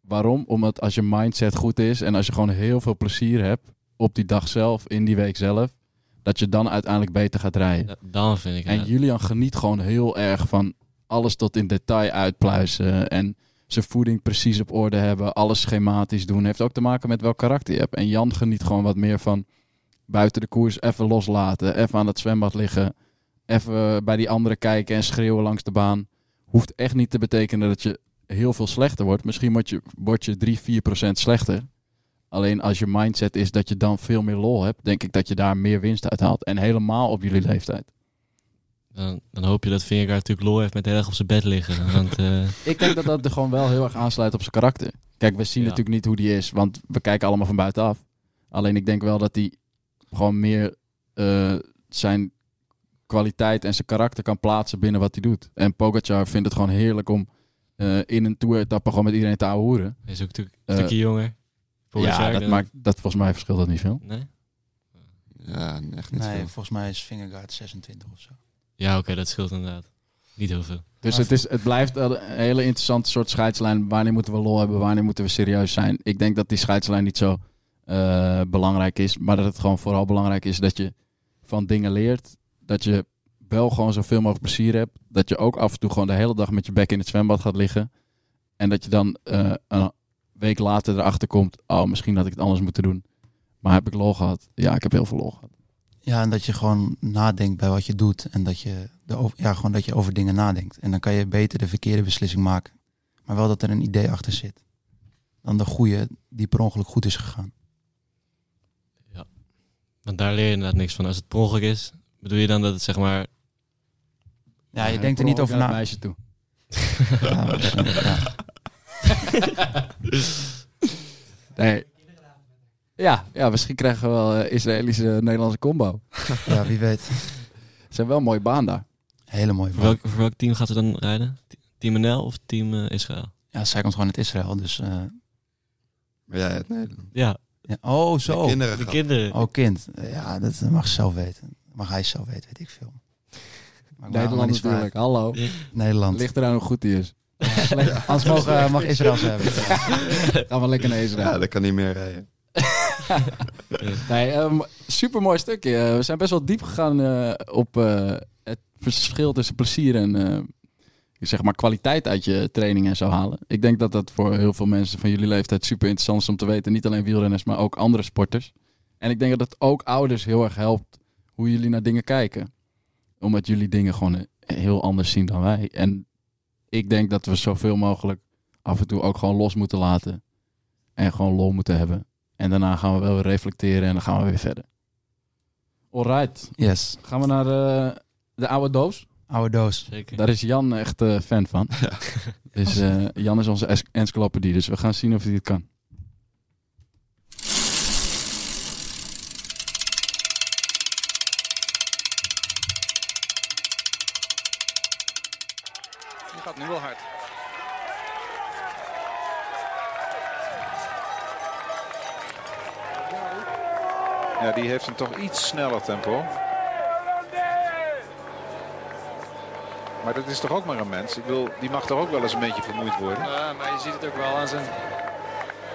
Speaker 1: Waarom? Omdat als je mindset goed is en als je gewoon heel veel plezier hebt op die dag zelf, in die week zelf, dat je dan uiteindelijk beter gaat rijden.
Speaker 3: Ja, dan vind ik
Speaker 1: En. Julian geniet gewoon heel erg van alles tot in detail uitpluizen. En zijn voeding precies op orde hebben. Alles schematisch doen. Heeft ook te maken met welk karakter je hebt. En Jan geniet gewoon wat meer van buiten de koers even loslaten. Even aan het zwembad liggen. Even bij die anderen kijken en schreeuwen langs de baan. Hoeft echt niet te betekenen dat je heel veel slechter wordt. Misschien word je, word je 3, 4 procent slechter. Alleen als je mindset is dat je dan veel meer lol hebt, denk ik dat je daar meer winst uit haalt. En helemaal op jullie leeftijd.
Speaker 3: Dan, dan hoop je dat Vingegaard natuurlijk lol heeft met heel erg op zijn bed liggen. Want eh,
Speaker 1: Ik denk dat dat er gewoon wel heel erg aansluit op zijn karakter. Kijk, we zien
Speaker 3: Ja.
Speaker 1: natuurlijk niet hoe die is, want we kijken allemaal van buitenaf. Alleen ik denk wel dat hij gewoon meer eh, zijn kwaliteit en zijn karakter kan plaatsen binnen wat hij doet. En Pogacar vindt het gewoon heerlijk om eh, in een tour-etappe gewoon met iedereen te hoeren.
Speaker 3: hij is ook natuurlijk een stukje jonger.
Speaker 1: Ja, dat maakt, dat volgens mij verschilt dat niet veel.
Speaker 3: Nee?
Speaker 4: Ja, echt niet
Speaker 5: Nee,
Speaker 4: veel.
Speaker 5: volgens mij is Vingegaard 26 of zo.
Speaker 3: Ja, oké, dat scheelt inderdaad. Niet heel veel.
Speaker 1: Dus
Speaker 5: Maar
Speaker 1: het, is, het blijft een hele interessante soort scheidslijn. Wanneer moeten we lol hebben? Wanneer moeten we serieus zijn? Ik denk dat die scheidslijn niet zo eh, belangrijk is. Maar dat het gewoon vooral belangrijk is dat je van dingen leert. Dat je wel gewoon zoveel mogelijk plezier hebt. Dat je ook af en toe gewoon de hele dag met je bek in het zwembad gaat liggen. En dat je dan eh, een week later erachter komt. Oh, misschien had ik het anders moeten doen. Maar heb ik lol gehad? Ja, ik heb heel veel lol gehad.
Speaker 5: Ja, en dat je gewoon nadenkt bij wat je doet. En dat je, de, over- ja, gewoon dat je over dingen nadenkt. En dan kan je beter de verkeerde beslissing maken. Maar wel dat er een idee achter zit. Dan de goede die per ongeluk goed is gegaan.
Speaker 3: Want daar leer je inderdaad niks van. Als het per ongeluk is, bedoel je dan dat het zeg maar...
Speaker 5: Ja, je denkt er niet over na.
Speaker 1: meisje toe.
Speaker 5: Ja, maar- ja.
Speaker 1: Nee. Ja, ja, misschien krijgen we wel eh, Israëlische-Nederlandse combo.
Speaker 5: ja, wie weet.
Speaker 1: Het zijn wel een mooie baan daar.
Speaker 5: Hele mooie
Speaker 3: Voor welk, voor welk team gaat ze dan rijden? Team NL of Team eh, Israël?
Speaker 5: Ja, zij komt gewoon uit Israël. Dus, eh,
Speaker 4: Maar jij uit Nederland.
Speaker 3: Ja,
Speaker 5: ja. Oh, zo.
Speaker 4: De kinderen
Speaker 3: de kinderen.
Speaker 5: Oh, kind. Ja, dat mag ze zelf weten. Mag hij zelf weten, weet ik veel. Maar
Speaker 1: Nederland natuurlijk. Hallo.
Speaker 5: Nederland.
Speaker 1: Ligt eraan hoe goed die is.
Speaker 5: Anders mogen, mag Israël ze hebben.
Speaker 1: Gaan we lekker naar Israël.
Speaker 4: Ja, dat kan niet meer rijden.
Speaker 1: Nee, um, super mooi stukje. Eh, we zijn best wel diep gegaan eh, op eh, het verschil tussen plezier en eh, zeg maar kwaliteit uit je training en zo halen. Ik denk dat dat voor heel veel mensen van jullie leeftijd super interessant is om te weten. Niet alleen wielrenners, maar ook andere sporters. En ik denk dat het ook ouders heel erg helpt hoe jullie naar dingen kijken. Omdat jullie dingen gewoon eh, heel anders zien dan wij. En ik denk dat we zoveel mogelijk af en toe ook gewoon los moeten laten. En gewoon lol moeten hebben. En daarna gaan we wel weer reflecteren en dan gaan we weer verder. Alright.
Speaker 5: Yes,
Speaker 1: Gaan we naar eh, de oude doos.
Speaker 5: oude doos.
Speaker 3: Zeker.
Speaker 1: Daar is Jan echt eh, fan van. Dus eh, Jan is onze encyclopedie. Dus we gaan zien of hij het kan.
Speaker 8: Nu wel hard.
Speaker 9: Ja, die heeft een toch iets sneller tempo. Maar dat is toch ook maar een mens. Ik wil, die mag toch ook wel eens een beetje vermoeid worden.
Speaker 8: Ja, maar je ziet het ook wel aan zijn...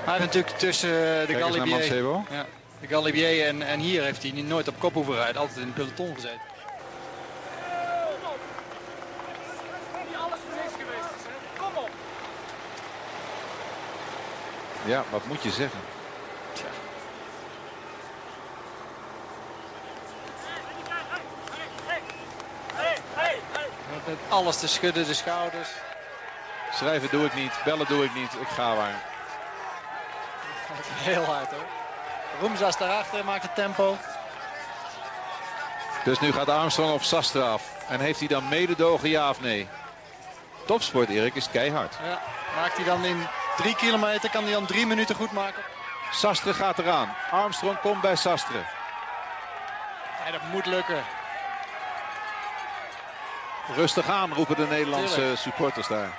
Speaker 8: Hij heeft natuurlijk tussen eh, de Galibier, ja, de Galibier en, en hier heeft hij niet- nooit op kop hoeven rijden. Altijd in het peloton gezeten.
Speaker 9: Ja, wat moet je zeggen?
Speaker 8: Met alles te schudden, de schouders.
Speaker 9: Schrijven doe ik niet, bellen doe ik niet, ik ga waar.
Speaker 8: Heel hard hoor. Roemzas daarachter maakt het tempo.
Speaker 9: Dus nu gaat Armstrong op Sastra af. En heeft hij dan mededogen, ja of nee? Topsport, Erik, is keihard.
Speaker 8: Ja, maakt hij dan in drie kilometer, kan hij dan drie minuten goed maken.
Speaker 9: Sastre gaat eraan. Armstrong komt bij Sastre.
Speaker 8: Ja, dat moet lukken.
Speaker 9: Rustig aan, roepen de Nederlandse
Speaker 8: Tuurlijk.
Speaker 9: supporters daar.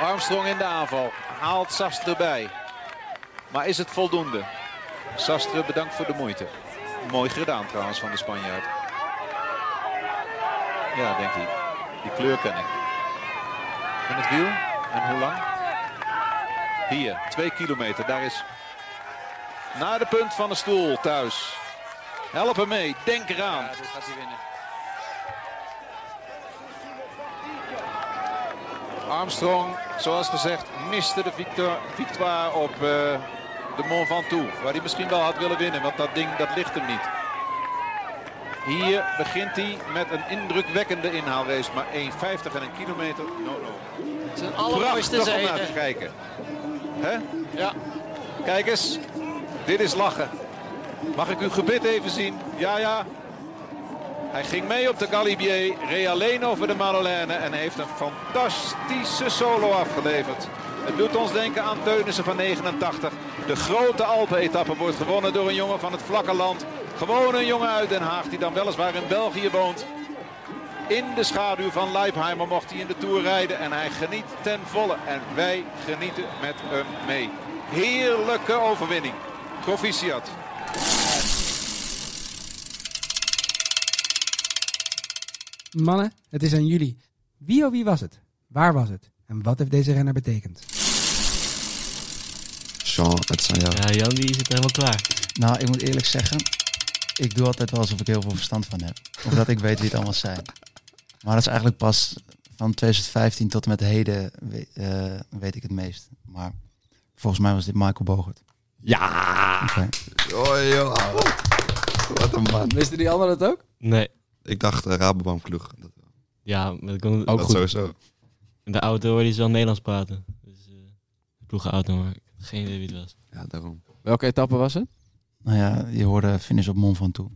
Speaker 9: Armstrong in de aanval. Haalt Sastre bij. Maar is het voldoende? Sastre bedankt voor de moeite. Mooi gedaan trouwens van de Spanjaard. Ja, denkt hij. Die kleur ken ik. Het wiel? En hoe lang? Hier, twee kilometer. Daar is naar de punt van de stoel thuis. Help hem mee, denk eraan.
Speaker 8: Ja, dit gaat hij winnen.
Speaker 9: Armstrong, zoals gezegd, miste de victoire op eh, de Mont Ventoux. Waar hij misschien wel had willen winnen, want dat ding dat ligt hem niet. Hier begint hij met een indrukwekkende inhaalrace. Maar 1,50 en een kilometer. No, no.
Speaker 8: Zijn allermooiste
Speaker 9: Prachtig om naar te kijken. Hè?
Speaker 8: Ja.
Speaker 9: Kijk eens. Dit is lachen. Mag ik uw gebit even zien? Ja, ja. Hij ging mee op de Galibier, reed alleen over de Madeleine en heeft een fantastische solo afgeleverd. Het doet ons denken aan Teunissen van 89. De grote Alpen-etappe wordt gewonnen door een jongen van het vlakke land. Gewoon een jongen uit Den Haag die dan weliswaar in België woont. In de schaduw van Leipheimer mocht hij in de Tour rijden en hij geniet ten volle. En wij genieten met hem mee. Heerlijke overwinning. Proficiat.
Speaker 10: Mannen, het is aan jullie. Wie of wie was het? Waar was het? En wat heeft deze renner betekend?
Speaker 4: Sean, het is aan jou.
Speaker 3: Ja, Jan die zit helemaal klaar.
Speaker 5: Nou, ik moet eerlijk zeggen, ik doe altijd wel alsof ik heel veel verstand van heb. Of dat ik weet wie het allemaal zijn. Maar dat is eigenlijk pas van 2015 tot en met heden we- eh, weet ik het meest. Maar volgens mij was dit Michael Bogert.
Speaker 1: Ja!
Speaker 5: Oké.
Speaker 4: Oh, joh. Wat een man.
Speaker 1: Wisten die anderen het ook?
Speaker 3: Nee.
Speaker 4: Ik dacht uh, Rabobank ploeg. Dat,
Speaker 3: Ja, maar ik kon,
Speaker 1: Ook
Speaker 4: dat
Speaker 1: goed.
Speaker 4: sowieso.
Speaker 3: in de auto hoorde hij zo Nederlands praten. Dus eh ploegenauto, maar geen idee wie het was.
Speaker 4: Ja, daarom.
Speaker 1: Welke etappe was het?
Speaker 5: Nou ja, je hoorde finish op Mont Ventoux.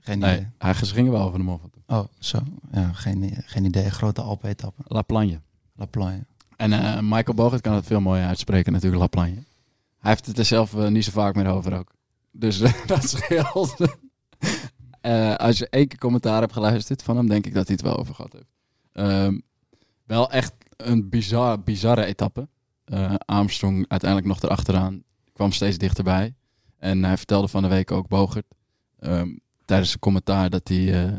Speaker 5: Geen idee.
Speaker 1: Nee, hij gingen wel over de Mont Ventoux.
Speaker 5: Oh, zo. Ja, geen, geen idee. Grote Alpen-etappe.
Speaker 1: La Plagne.
Speaker 5: La Plagne.
Speaker 1: En eh, Michael Bogert kan het veel mooier uitspreken natuurlijk, La Plagne. Hij heeft het er zelf eh, niet zo vaak meer over ook. Dus eh, dat scheelt. Eh, als je één keer commentaar hebt geluisterd van hem, denk ik dat hij het wel over gehad heeft. Ehm, wel echt een bizar, bizarre etappe. Armstrong uiteindelijk nog erachteraan. Kwam steeds dichterbij. En hij vertelde van de week ook Bogert. ehm, tijdens een commentaar dat hij... eh,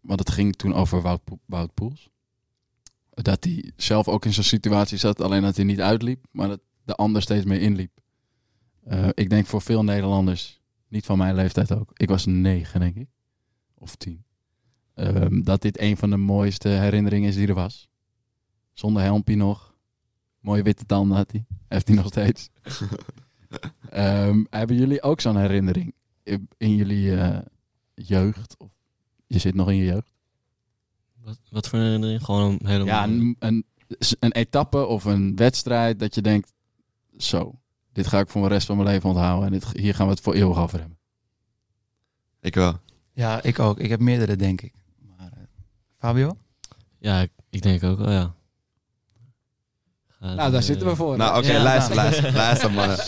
Speaker 1: want het ging toen over Wout, Wout Poels. Dat hij zelf ook in zo'n situatie zat. Alleen dat hij niet uitliep. Maar dat de ander steeds meer inliep. Eh, ik denk voor veel Nederlanders... Niet van mijn leeftijd ook. Ik was negen, denk ik. Of tien. Ehm, dat dit een van de mooiste herinneringen is die er was. Zonder helmpje nog. Mooie witte tanden had hij. Heeft hij nog steeds. Ehm, hebben jullie ook zo'n herinnering in, in jullie eh, jeugd? Of je zit nog in je jeugd?
Speaker 3: Wat, wat voor een herinnering? Gewoon een hele
Speaker 1: Ja, een, een etappe of een wedstrijd dat je denkt... Zo, dit ga ik voor de rest van mijn leven onthouden. En dit, hier gaan we het voor eeuwig over hebben.
Speaker 4: Ik wel.
Speaker 5: Ja, ik ook. Ik heb meerdere, denk ik. Maar, eh, Fabio?
Speaker 3: Ja, ik, ik denk ook wel, ja. Gaat,
Speaker 1: Nou, daar
Speaker 3: eh,
Speaker 1: zitten we voor.
Speaker 4: Nou, oké,
Speaker 5: Ja,
Speaker 4: luister,
Speaker 5: nou.
Speaker 4: luister, luister, mannen.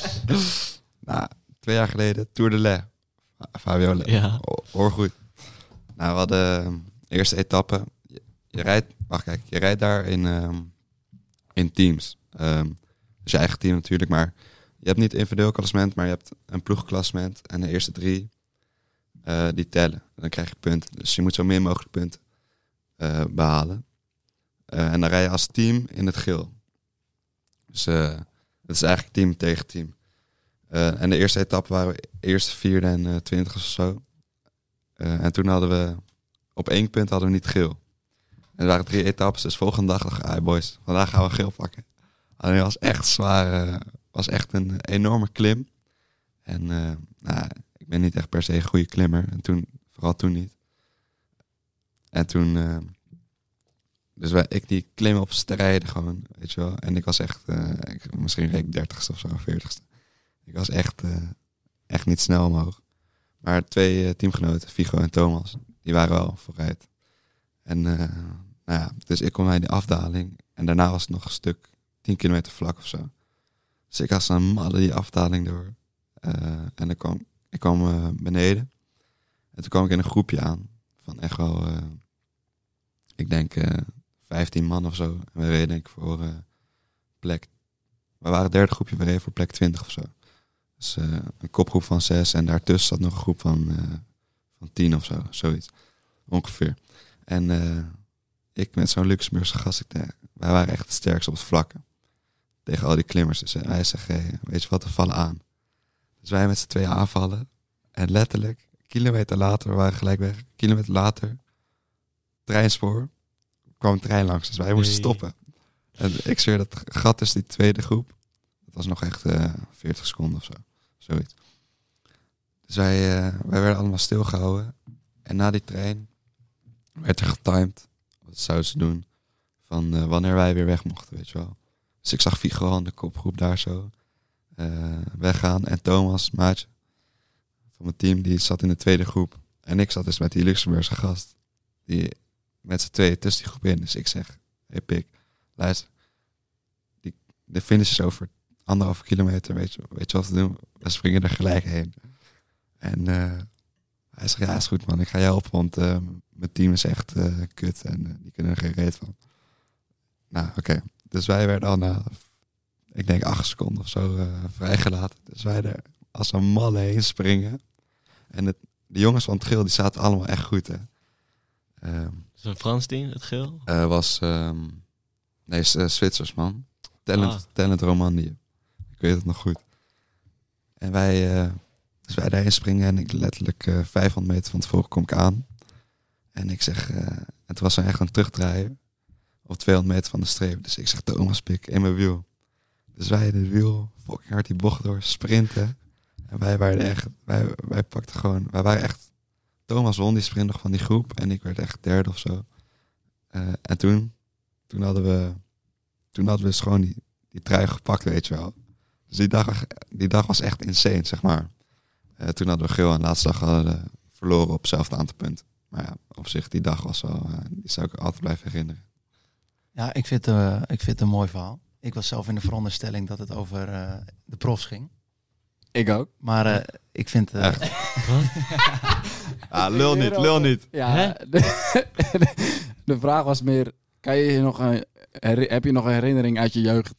Speaker 4: nou, twee jaar geleden, Tour de Le. Fabio.
Speaker 3: Ja.
Speaker 4: Hoor goed. Nou, we hadden ehm, eerste etappe. Je, je rijdt, wacht kijk, je rijdt daar in, ehm, in teams. Ehm dus je eigen team natuurlijk, maar je hebt niet individueel klassement, maar je hebt een ploegklassement. En de eerste drie, eh, die tellen. Dan krijg je punten. Dus je moet zo min mogelijk punten eh, behalen. Eh, en dan rij je als team in het geel. Dus eh, het is eigenlijk team tegen team. Eh, en de eerste etappe waren we eerste, vierde en eh twintig of zo. Eh, en toen hadden we op één punt hadden we niet geel. En er waren drie etappes, dus volgende dag dacht ik, boys, vandaag gaan we geel pakken. Alleen het was echt zwaar, eh, was echt een enorme klim. En eh, nou, ik ben niet echt per se een goede klimmer. En toen, vooral toen niet. En toen, eh, dus wij, ik die klim op strijden gewoon, weet je wel. En ik was echt, eh, ik, misschien reed ik dertigste of zo, veertigste. Ik was echt, eh, echt niet snel omhoog. Maar twee eh, teamgenoten, Figo en Thomas, die waren wel vooruit. En uh, nou ja, dus ik kom bij die afdaling. En daarna was het nog een stuk 10 kilometer vlak of zo. Dus ik had zo'n madde die afdaling door. Uh, en dan kwam, ik kwam uh, beneden. En toen kwam ik in een groepje aan. Van echt wel, uh, ik denk 15 man of zo. En we reden denk ik voor plek... We waren het derde groepje, we reden voor plek 20 of zo. Dus een kopgroep van zes. En daartussen zat nog een groep van, van 10 of zo. Zoiets. Ongeveer. En ik met zo'n Luxemburgse gast, ik wij waren echt het sterkst op het vlakke. Tegen al die klimmers. Dus hij zegt, weet je wat, we vallen aan. Dus wij met z'n twee aanvallen. En letterlijk, kilometer later, we waren gelijk weg. Kilometer later, treinspoor, kwam een trein langs. Dus wij moesten stoppen. En ik zweer dat gat tussen die tweede groep. Dat was nog echt eh 40 seconden of zo. Zoiets. Dus wij, eh, wij werden allemaal stilgehouden. En na die trein werd er getimed. Wat zouden ze doen? Van eh, wanneer wij weer weg mochten, weet je wel. Dus ik zag Figo aan de kopgroep daar zo weggaan. En Thomas, maatje, van mijn team, die zat in de tweede groep. En ik zat dus met die Luxemburgse gast. Die met z'n tweeën tussen die groep in. Dus ik zeg, hey Pik, luister. Die, de finish is over anderhalve kilometer. Weet je, weet je wat te doen? We springen er gelijk heen. En eh, hij zegt, ja, is goed man. Ik ga je helpen, want eh, mijn team is echt eh, kut. En die kunnen er geen reet van. Nou, oké. Dus wij werden al na, ik denk acht seconden of zo, vrijgelaten. Dus wij er als een malle heen springen. En de jongens van het geel, die zaten allemaal echt goed, hè. Ehm,
Speaker 3: Is een Frans team, het geel?
Speaker 4: eh, was, ehm, nee, eh, Zwitsers, man. Talent,
Speaker 3: Ah.
Speaker 4: talent Romandie. Ik weet het nog goed. En wij, eh, dus wij daarin springen en ik letterlijk eh 500 meter van tevoren kom ik aan. En ik zeg, het was echt een terugdraaien. Op 200 meter van de streep. Dus ik zeg, Thomas Pik in mijn wiel. Dus wij in het wiel, fucking hard die bocht door, sprinten. En wij waren echt, wij, wij pakten gewoon, wij waren echt, Thomas won die sprint nog van die groep. En ik werd echt derde of zo. Eh, en toen, toen hadden we, toen hadden we dus gewoon die, die trui gepakt, weet je wel. Dus die dag, die dag was echt insane, zeg maar. Eh, toen hadden we geel en de laatste dag hadden we verloren op hetzelfde aantal punten. Maar ja, op zich, die dag was wel, eh, die zou ik altijd blijven herinneren.
Speaker 5: Ja, ik vind, eh, ik vind het een mooi verhaal. Ik was zelf in de veronderstelling dat het over eh, de profs ging.
Speaker 1: Ik ook.
Speaker 5: Maar eh, ik vind... eh,
Speaker 4: Echt? Ah, lul niet, lul niet.
Speaker 1: Ja, de, de vraag was meer, kan je je nog een, heb je nog een herinnering uit je jeugd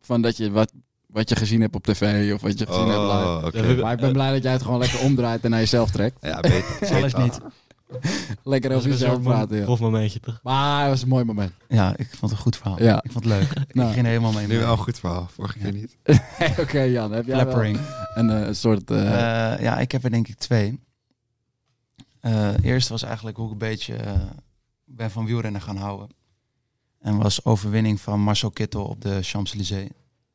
Speaker 1: van dat je wat, wat je gezien hebt op tv of wat je gezien hebt
Speaker 4: Oh,
Speaker 1: live?
Speaker 4: oké.
Speaker 1: Maar ik ben blij dat jij het gewoon lekker omdraait en naar jezelf trekt.
Speaker 4: Ja, beter.
Speaker 5: Zal eens niet.
Speaker 1: Lekker over
Speaker 3: een
Speaker 1: jezelf praten, ja.
Speaker 3: prof momentje, toch?
Speaker 1: Maar het was een mooi moment.
Speaker 5: ja, ik vond het een goed verhaal.
Speaker 1: Ja.
Speaker 5: Ik vond het leuk.
Speaker 1: Nou.
Speaker 5: ik ging er helemaal mee.
Speaker 4: Nu wel een goed verhaal, vorige keer niet.
Speaker 1: Oké Jan, heb jij wel
Speaker 5: Flappering.
Speaker 1: een eh, soort... eh,
Speaker 5: Eh, ja, ik heb er denk ik twee. Eh eerst was eigenlijk hoe ik een beetje eh, ben van wielrennen gaan houden. En was overwinning van Marcel Kittel op de Champs-Élysées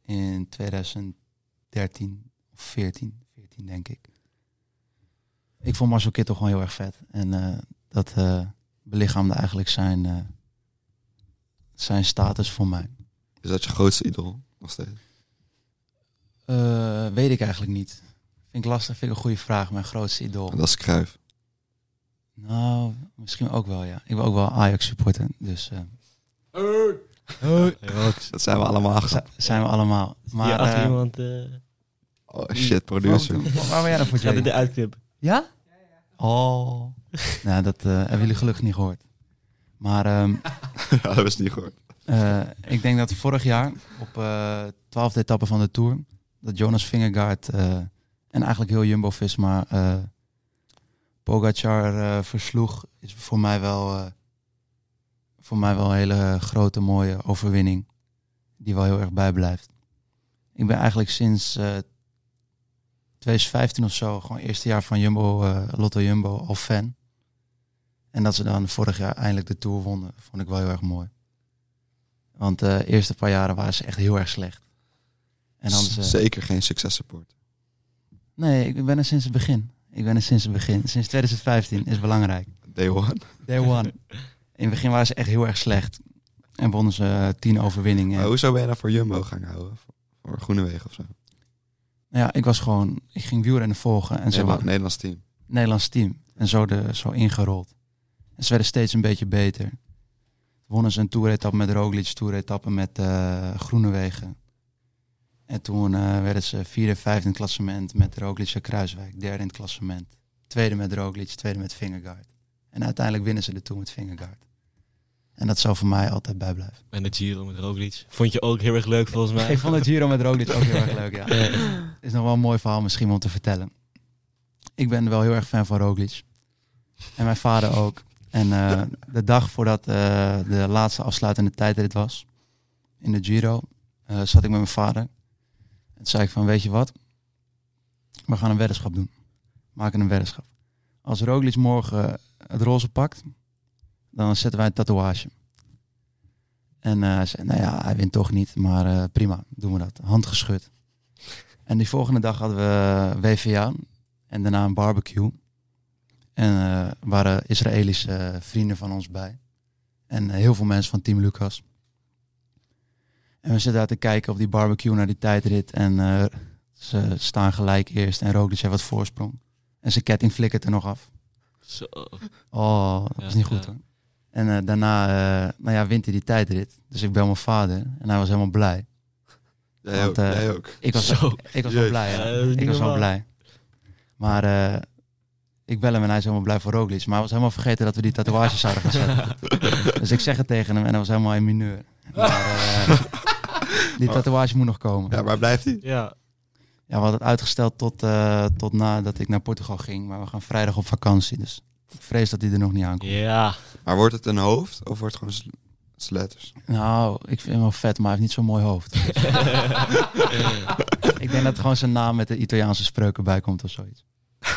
Speaker 5: in 2013 of 14, 14 denk ik. Ik vond Marcel Kittel gewoon heel erg vet. En eh, dat belichaamde eigenlijk zijn, zijn status voor mij.
Speaker 4: Is dat je grootste idool nog steeds?
Speaker 5: Weet ik eigenlijk niet. Vind ik lastig, vind ik een goede vraag. Mijn grootste idool.
Speaker 4: Dat is Cruijff.
Speaker 5: Nou, misschien ook wel, ja. Ik wil ook wel Ajax supporter, dus eh,
Speaker 4: Dat zijn we allemaal achter.
Speaker 5: z- zijn we allemaal.
Speaker 3: Maar achter
Speaker 5: eh,
Speaker 3: iemand eh
Speaker 4: Oh shit, producer.
Speaker 5: waar, ben jij dan voor,
Speaker 3: gaat het uitknippen.
Speaker 5: Ja? Oh. nou, dat eh, hebben jullie gelukkig niet gehoord. Maar ehm,
Speaker 4: ja, dat is niet gehoord.
Speaker 5: eh, ik denk dat vorig jaar op eh twaalfde etappe van de Tour... dat Jonas Vingegaard eh, en eigenlijk heel Jumbo-Visma... eh Pogacar eh, versloeg, is voor mij wel... eh, voor mij wel een hele grote, mooie overwinning. Die wel heel erg bijblijft. Ik ben eigenlijk sinds eh 2015 of zo, gewoon eerste jaar van Jumbo, eh, Lotto Jumbo, al fan. En dat ze dan vorig jaar eindelijk de Tour wonnen, vond ik wel heel erg mooi. Want de eerste paar jaren waren ze echt heel erg slecht. En dan ze,
Speaker 4: Zeker geen successupport.
Speaker 5: Nee, ik ben er sinds het begin. Ik ben er sinds het begin. Sinds 2015 is belangrijk.
Speaker 4: Day one.
Speaker 5: Day one. In het begin waren ze echt heel erg slecht. En wonnen ze eh, tien overwinningen.
Speaker 4: Maar hoezo ben je dan voor Jumbo gaan houden? Voor, Groenewegen of zo?
Speaker 5: Ja, ik was gewoon, ik ging wielrennen volgen. En ze
Speaker 4: Nederland, Nederlands team.
Speaker 5: Nederlands team. En zo, de, zo ingerold. En ze werden steeds een beetje beter. Wonnen ze een toeretappe met Roglic, toeretappe met eh Groenewegen. En toen eh, werden ze vierde, vijfde in het klassement met Roglic en Kruiswijk. Derde in het klassement. Tweede met Roglic, tweede met Vingegaard. En uiteindelijk winnen ze de Tour met Vingegaard. En dat zal voor mij altijd bijblijven.
Speaker 3: En de Giro met Roglic. Vond je ook heel erg leuk volgens mij.
Speaker 5: Ik vond het Giro met Roglic ook heel erg leuk, ja. Is nog wel een mooi verhaal misschien om te vertellen. Ik ben wel heel erg fan van Roglic. En mijn vader ook. En eh, de dag voordat eh, de laatste afsluitende tijdrit was, in de Giro, zat ik met mijn vader. En toen zei ik van, weet je wat? we gaan een weddenschap doen. Maken een weddenschap. Als Roglic morgen het roze pakt, dan zetten wij een tatoeage. En eh, hij zei, nou ja, hij wint toch niet, maar eh, prima, doen we dat. Hand geschud. En die volgende dag hadden we WVA en daarna een barbecue. En eh waren Israëlische vrienden van ons bij. En eh, heel veel mensen van Team Lucas. En we zitten daar te kijken op die barbecue naar die tijdrit. En eh, ze staan gelijk eerst en Roglic heeft wat voorsprong. En zijn ketting flikkert er nog af.
Speaker 3: Zo.
Speaker 5: Oh, dat was
Speaker 3: Ja,
Speaker 5: niet goed
Speaker 3: ja.
Speaker 5: hoor. En eh, daarna eh, nou ja, wint hij die tijdrit. Dus ik bel mijn vader en hij was helemaal blij.
Speaker 4: Jij ook,
Speaker 5: eh,
Speaker 4: jij ook.
Speaker 5: Ik was,
Speaker 3: Zo.
Speaker 5: ik was wel blij.
Speaker 3: is
Speaker 5: ik was wel blij. Maar eh, ik bel hem en hij is helemaal blij voor Roglic. Maar hij was helemaal vergeten dat we die tatoeages zouden gaan zetten. dus ik zeg het tegen hem en hij was helemaal in mineur. Maar eh, die tatoeage moet nog komen.
Speaker 4: Ja, waar blijft hij?
Speaker 3: Ja.
Speaker 5: Ja, we hadden het uitgesteld tot, eh, tot nadat ik naar Portugal ging. Maar we gaan vrijdag op vakantie. Dus ik vrees dat hij er nog niet aankomt.
Speaker 3: Ja.
Speaker 4: Maar wordt het een hoofd of wordt het gewoon sl- sletters?
Speaker 5: Nou, ik vind hem wel vet, maar hij heeft niet zo'n mooi hoofd. ik denk dat gewoon zijn naam met de Italiaanse spreuken bij komt of zoiets.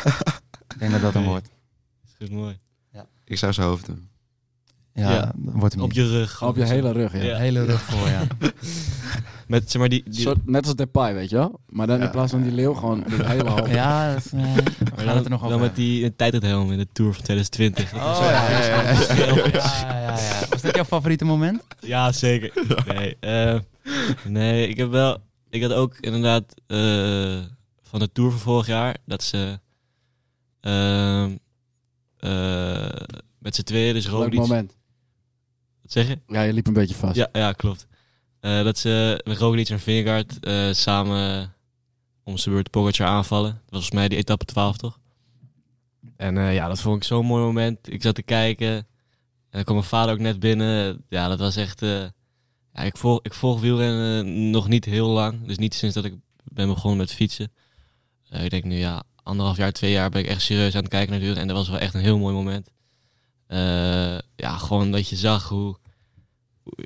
Speaker 5: ik denk dat dat hem
Speaker 3: Nee.
Speaker 5: wordt.
Speaker 3: Is goed mooi.
Speaker 4: Ik zou zijn hoofd doen.
Speaker 5: Ja,
Speaker 3: Ja.
Speaker 5: dat wordt hem
Speaker 3: Op je rug.
Speaker 1: Op je hele rug, ja.
Speaker 3: Ja.
Speaker 5: Hele rug voor, ja.
Speaker 3: Met, zeg maar, die, die,
Speaker 1: Soort, net als Depay, weet je wel? Maar dan in plaats van die leeuw gewoon dit hele hoofd.
Speaker 5: Ja, dat, eh, we
Speaker 3: maar
Speaker 5: gaan
Speaker 3: dan,
Speaker 5: het er nog
Speaker 3: dan
Speaker 5: over
Speaker 3: met die tijdrithelm in de Tour van 2020. Dat was
Speaker 5: Oh, ja, ja, ja, ja.
Speaker 3: Ja,
Speaker 5: Ja, ja, ja. Was dat jouw favoriete moment?
Speaker 3: Ja, zeker. Nee, eh, nee, ik heb wel... Ik had ook inderdaad eh, van de Tour van vorig jaar... dat ze ehm, eh, met z'n tweeën, dus Roglic...
Speaker 1: moment.
Speaker 3: Wat zeg je?
Speaker 1: Ja, je liep een beetje vast.
Speaker 3: Ja, ja klopt. Eh, dat ze met Roglic en Vingegaard eh, samen om zijn beurt Pogacar aanvallen. Dat was volgens mij die etappe 12, toch? En eh, ja, dat vond ik zo'n mooi moment. Ik zat te kijken. En dan kwam mijn vader ook net binnen. Ja, dat was echt... ja, ik, volg, ik volg wielrennen nog niet heel lang. Dus niet sinds dat ik ben begonnen met fietsen. Ik denk nu, ja, anderhalf jaar, twee jaar ben ik echt serieus aan het kijken naar wielrennen. En dat was wel echt een heel mooi moment. Eh, ja, gewoon dat je zag hoe...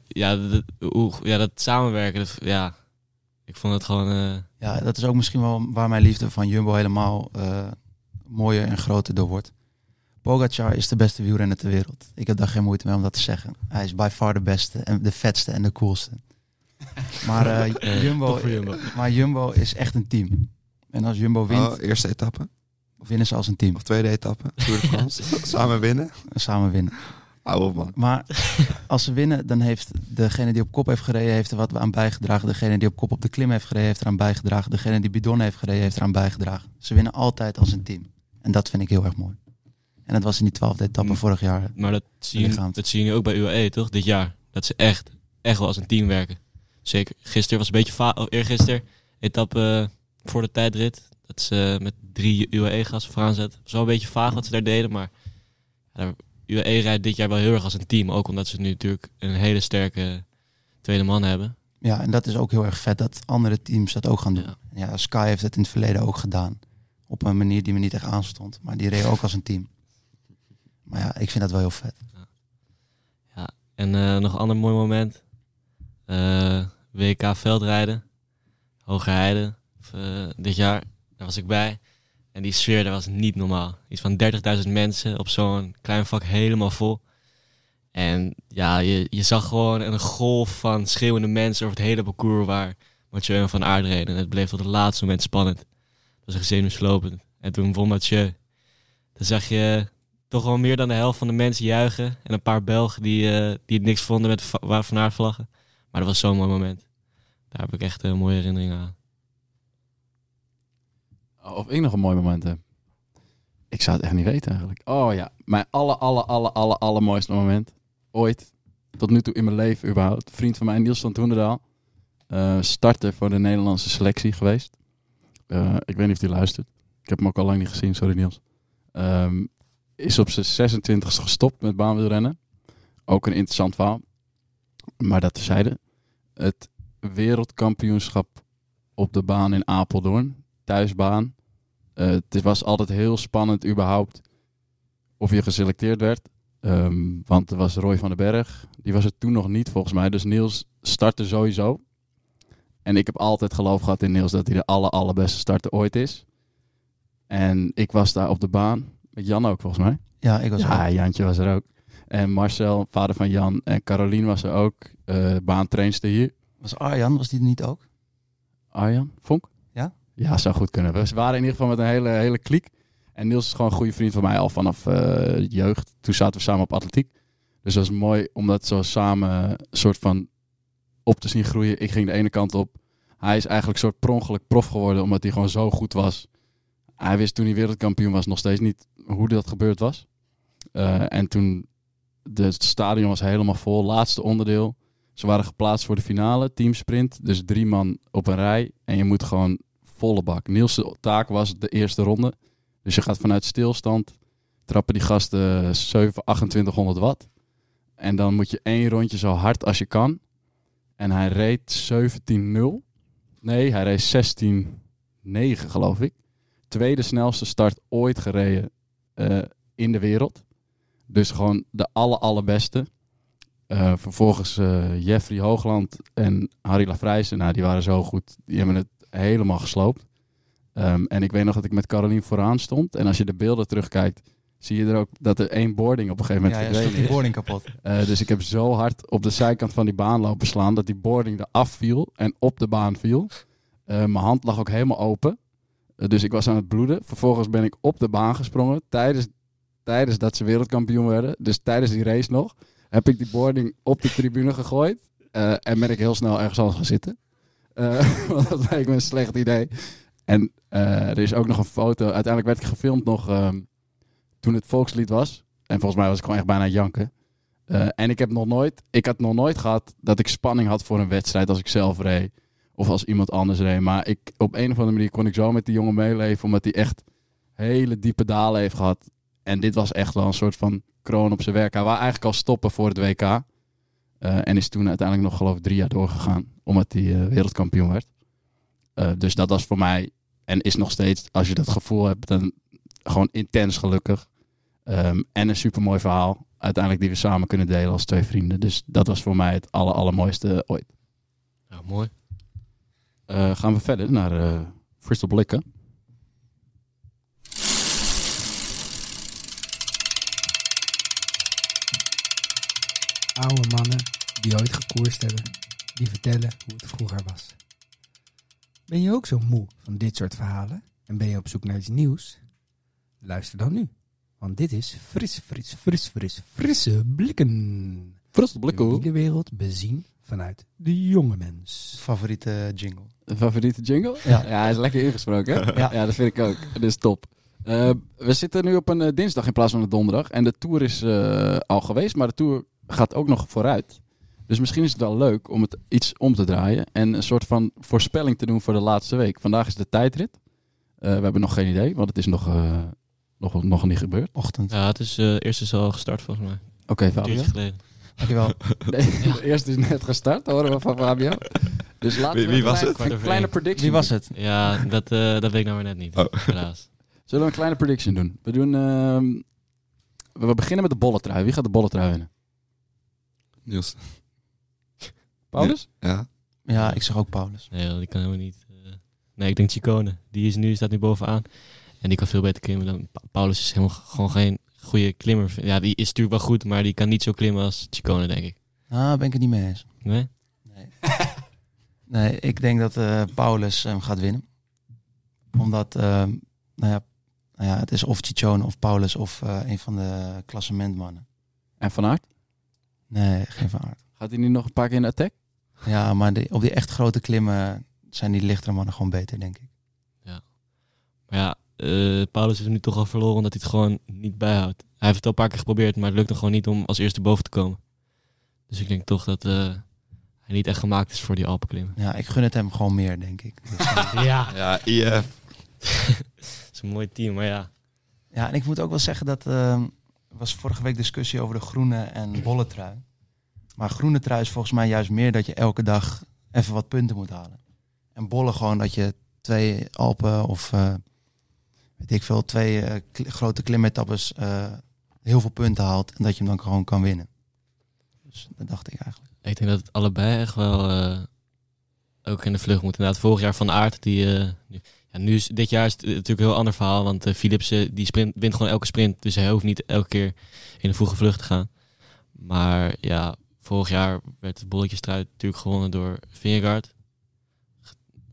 Speaker 3: Ja, dat, hoe, ja, dat samenwerken. Dat, ja, ik vond het gewoon... eh,
Speaker 5: Ja, dat is ook misschien wel waar mijn liefde van Jumbo helemaal eh, mooier en groter door wordt. Pogacar is de beste wielrenner ter wereld. Ik heb daar geen moeite mee om dat te zeggen. Hij is by far de beste en de vetste en de coolste. Maar, eh, Jumbo,
Speaker 3: Jumbo.
Speaker 5: maar Jumbo is echt een team. En als Jumbo wint,
Speaker 4: Oh, eerste etappe
Speaker 5: winnen ze als een team.
Speaker 4: of tweede etappe. Tour de France. Samen winnen.
Speaker 5: Samen winnen.
Speaker 4: Hou op man.
Speaker 5: Maar als ze winnen, dan heeft degene die op kop heeft gereden, heeft er wat aan bijgedragen. Degene die op kop op de klim heeft gereden, heeft eraan bijgedragen. Degene die bidon heeft gereden, heeft eraan bijgedragen. Ze winnen altijd als een team. En dat vind ik heel erg mooi. En dat was in die twaalfde etappe
Speaker 3: Mm.
Speaker 5: vorig jaar.
Speaker 3: Maar dat zie, je, dat zie je nu ook bij UAE, toch? Dit jaar. Dat ze echt, echt wel als een team werken. Zeker. Gisteren was een beetje vaag. Oh, eergisteren, etappe voor de tijdrit. Dat ze met drie UAE-gasten vooraan was wel een beetje vaag wat ze daar deden, maar... ja, UAE rijdt dit jaar wel heel erg als een team. Ook omdat ze nu natuurlijk een hele sterke tweede man hebben.
Speaker 5: Ja, en dat is ook heel erg vet dat andere teams dat ook gaan doen.
Speaker 3: Ja.
Speaker 5: Ja, Sky heeft het in het verleden ook gedaan. Op een manier die me niet echt aanstond. Maar die reed ook als een team. Maar ja, ik vind dat wel heel vet.
Speaker 3: En eh, nog een ander mooi moment. Eh, WK veldrijden. Hogerheide. eh dit jaar. Daar was ik bij. En die sfeer, daar was niet normaal. Iets van 30.000 mensen op zo'n klein vak helemaal vol. En ja, je, je zag gewoon een golf van schreeuwende mensen over het hele parcours waar Mathieu en Van Aert reden. En het bleef tot het laatste moment spannend. Dat was echt zenuwslopend. En toen won Mathieu. Dan zag je toch wel meer dan de helft van de mensen juichen. En een paar Belgen die, eh, die het niks vonden met waar Van vlaggen. Maar dat was zo'n mooi moment. Daar heb ik echt een mooie herinneringen aan.
Speaker 1: Of ik nog een mooi moment heb. Ik zou het echt niet weten eigenlijk. Oh ja, mijn alle, alle, alle, alle, allermooiste moment ooit. Tot nu toe in mijn leven überhaupt. Vriend van mij, Niels van Toenderdaal. eh starter voor de Nederlandse selectie geweest. Eh, ik weet niet of hij luistert. Ik heb hem ook al lang niet gezien, sorry Niels. Ehm, is op zijn 26e gestopt met baanwielrennen. Ook een interessant verhaal. Maar dat terzijde. Het wereldkampioenschap op de baan in Apeldoorn. Thuisbaan. Eh, het was altijd heel spannend überhaupt of je geselecteerd werd. Ehm, want er was Roy van den Berg. Die was er toen nog niet volgens mij. Dus Niels startte sowieso. En ik heb altijd geloof gehad in Niels dat hij de aller, allerbeste starter ooit is. En ik was daar op de baan. Met Jan ook volgens mij.
Speaker 5: Ja, ik was
Speaker 1: ja,
Speaker 5: er ook.
Speaker 1: Jantje was er ook. En Marcel, vader van Jan. En Carolien was er ook. eh baantrainster hier.
Speaker 5: Was Arjan, was die er niet ook?
Speaker 1: Arjan, Vonk?
Speaker 5: Ja?
Speaker 1: Zou goed kunnen. We waren in ieder geval met een hele, hele kliek. En Niels is gewoon een goede vriend van mij al vanaf eh, jeugd. Toen zaten we samen op atletiek. Dus dat was mooi om dat zo samen een soort van op te zien groeien. Ik ging de ene kant op. Hij is eigenlijk soort per ongeluk prof geworden omdat hij gewoon zo goed was. Hij wist toen hij wereldkampioen was nog steeds niet hoe dat gebeurd was. Eh, en toen het stadion was helemaal vol. Laatste onderdeel. Ze waren geplaatst voor de finale, teamsprint. Dus drie man op een rij. En je moet gewoon volle bak. Niels' taak was de eerste ronde. Dus je gaat vanuit stilstand. Trappen die gasten 7, 2800 watt. En dan moet je één rondje zo hard als je kan. En hij reed 17-0. Nee, hij reed 16-9 geloof ik. Tweede snelste start ooit gereden eh, in de wereld. Dus gewoon de aller allerbeste. Eh, vervolgens eh, Jeffrey Hoogland en Harry Lafrijzen. Nou, die waren zo goed. Die hebben het helemaal gesloopt. Ehm, en ik weet nog dat ik met Carolien vooraan stond. En als je de beelden terugkijkt, zie je er ook dat er één boarding op een gegeven moment
Speaker 5: Ja, ja, stond die
Speaker 1: is.
Speaker 5: boarding kapot.
Speaker 1: Eh, dus ik heb zo hard op de zijkant van die baan lopen slaan dat die boarding eraf viel en op de baan viel. Eh, mijn hand lag ook helemaal open. Eh, dus ik was aan het bloeden. Vervolgens ben ik op de baan gesprongen tijdens, tijdens dat ze wereldkampioen werden. Dus tijdens die race nog heb ik die boarding op de tribune gegooid. En ben ik heel snel ergens anders gaan zitten. Want dat lijkt me een slecht idee. En eh, er is ook nog een foto. Uiteindelijk werd ik gefilmd nog ehm, toen het volkslied was. En volgens mij was ik gewoon echt bijna janken. Eh, en ik heb nog nooit, ik had nog nooit gehad dat ik spanning had voor een wedstrijd als ik zelf reed. Of als iemand anders reed. Maar ik, op een of andere manier kon ik zo met die jongen meeleven. Omdat hij echt hele diepe dalen heeft gehad. En dit was echt wel een soort van kroon op zijn werk. Hij wou eigenlijk al stoppen voor het WK. Eh, en is toen uiteindelijk nog geloof ik drie jaar doorgegaan. Omdat hij eh, wereldkampioen werd. Eh, dus dat was voor mij. En is nog steeds, als je dat gevoel hebt, dan gewoon intens gelukkig. Ehm, en een supermooi verhaal. Uiteindelijk die we samen kunnen delen als twee vrienden. Dus dat was voor mij het aller, allermooiste ooit.
Speaker 3: Ja, mooi.
Speaker 1: Eh, gaan we verder naar eh Crystal Blikken.
Speaker 10: Oude mannen die ooit gekoerst hebben, die vertellen hoe het vroeger was. Ben je ook zo moe van dit soort verhalen en ben je op zoek naar iets nieuws? Luister dan nu, want dit is fris, fris, fris, fris, frisse blikken.
Speaker 1: Frisse blikken.
Speaker 10: De wereld bezien vanuit de jonge mens.
Speaker 5: Favoriete jingle.
Speaker 1: Favoriete jingle?
Speaker 5: Ja.
Speaker 1: hij is lekker ingesproken. Hè?
Speaker 5: Ja.
Speaker 1: ja, dat vind ik ook. Dat is top. Eh, we zitten nu op een eh, dinsdag in plaats van een donderdag. En de tour is eh, al geweest, maar de tour gaat ook nog vooruit. Dus misschien is het wel leuk om het iets om te draaien. En een soort van voorspelling te doen voor de laatste week. Vandaag is de tijdrit. Eh, we hebben nog geen idee, want het is nog, eh, nog, nog niet gebeurd.
Speaker 5: Ochtend.
Speaker 3: Ja, het is eh eerst is al gestart volgens mij.
Speaker 1: Oké,
Speaker 3: geleden.
Speaker 5: Dankjewel.
Speaker 1: Nee, de eerste is net gestart, horen we van Fabio. Dus laten
Speaker 4: Wie-
Speaker 1: we
Speaker 4: wie
Speaker 1: een
Speaker 4: was
Speaker 1: klein-
Speaker 4: het?
Speaker 1: Een kleine predictie
Speaker 5: Wie was het?
Speaker 3: Ja, dat, eh, dat weet ik nou weer net niet.
Speaker 4: Oh.
Speaker 3: Helaas.
Speaker 1: Zullen we een kleine prediction doen? We doen... ehm, we beginnen met de bolletrui. Wie gaat de bolletrui winnen?
Speaker 4: Niels.
Speaker 1: Paulus?
Speaker 4: Ja.
Speaker 5: Ja, ik zeg ook Paulus.
Speaker 3: Nee, die kan helemaal niet. eh. Nee, ik denk Chicone. Die is nu, staat nu bovenaan. En die kan veel beter klimmen dan Pa- Paulus. Is helemaal gewoon geen goede klimmer. Ja, die is natuurlijk wel goed, maar die kan niet zo klimmen als Chicone, denk ik.
Speaker 5: Nou, ben ik het niet mee eens.
Speaker 3: Nee?
Speaker 5: Nee. nee, ik denk dat eh, Paulus hem gaat winnen. Omdat, ehm, nou, ja, nou ja, het is of Ciccone of Paulus of eh, een van de klassementmannen.
Speaker 1: En Van Aert?
Speaker 5: Nee, geen van aard.
Speaker 1: Gaat hij nu nog een paar keer in de attack?
Speaker 5: Ja, maar de- op die echt grote klimmen zijn die lichtere mannen gewoon beter, denk ik.
Speaker 3: Maar ja, eh, Paulus is nu toch al verloren omdat hij het gewoon niet bijhoudt. Hij heeft het al een paar keer geprobeerd, maar het lukt hem gewoon niet om als eerste boven te komen. Dus ik denk toch dat eh, hij niet echt gemaakt is voor die Alpenklimmen.
Speaker 5: Ja, ik gun het hem gewoon meer, denk ik.
Speaker 3: Ja.
Speaker 4: Ja, IF.
Speaker 3: Het is een mooi team, maar ja.
Speaker 5: ja, en ik moet ook wel zeggen dat ehm, was vorige week discussie over de groene en bolle trui. Maar groene trui is volgens mij juist meer dat je elke dag even wat punten moet halen. En bolle gewoon dat je twee Alpen of eh, weet ik veel, twee eh, grote klimetappes eh, heel veel punten haalt en dat je hem dan gewoon kan winnen. Dus dat dacht ik eigenlijk.
Speaker 3: Ik denk dat het allebei echt wel ook in de vlucht moet. Inderdaad, vorig jaar Van Aert, die, ja, Nu is, dit jaar is het eh, natuurlijk een heel ander verhaal. Want eh, Philipsen die sprint, wint gewoon elke sprint. Dus hij hoeft niet elke keer in een vroege vlucht te gaan. Maar ja, vorig jaar werd de bolletjesstrijd natuurlijk gewonnen door Vingegaard.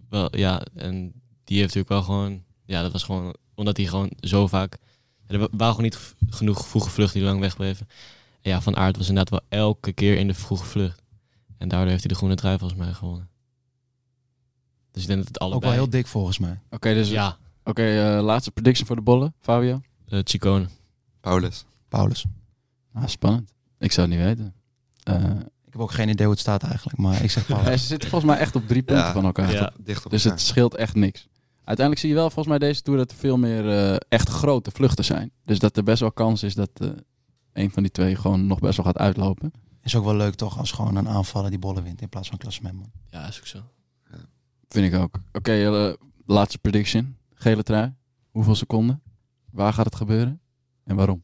Speaker 3: Wel, ja, en die heeft natuurlijk wel gewoon... Ja, dat was gewoon... Omdat hij gewoon zo vaak... Er wa- waren gewoon niet genoeg vroege vluchten die lang wegbleven. En ja, Van Aert was inderdaad wel elke keer in de vroege vlucht. En daardoor heeft hij de groene trui volgens mij gewonnen. Dus ik denk dat het allebei...
Speaker 5: Ook wel heel dik volgens mij.
Speaker 1: Oké, dus
Speaker 3: Ja,
Speaker 1: oké, eh, laatste prediction voor de bollen, Fabio.
Speaker 3: uh, Chicone.
Speaker 4: Paulus.
Speaker 5: Paulus.
Speaker 1: Ah, spannend. Ik zou het niet weten. Eh,
Speaker 5: Ik heb ook geen idee hoe het staat eigenlijk, maar ik zeg Paulus.
Speaker 1: ja, ze zitten volgens mij echt op drie punten
Speaker 4: Ja,
Speaker 1: van elkaar.
Speaker 3: Ja.
Speaker 4: Dicht op
Speaker 1: Dus
Speaker 4: elkaar.
Speaker 1: het scheelt echt niks. Uiteindelijk zie je wel volgens mij deze tour dat er veel meer eh, echt grote vluchten zijn. Dus dat er best wel kans is dat eh een van die twee gewoon nog best wel gaat uitlopen.
Speaker 5: Is ook wel leuk toch als gewoon een aanvaller die bollen wint in plaats van klassement.
Speaker 3: Ja, is ook zo.
Speaker 1: Vind ik ook. Oké, eh, laatste prediction. Gele trui. Hoeveel seconden? Waar gaat het gebeuren? En waarom?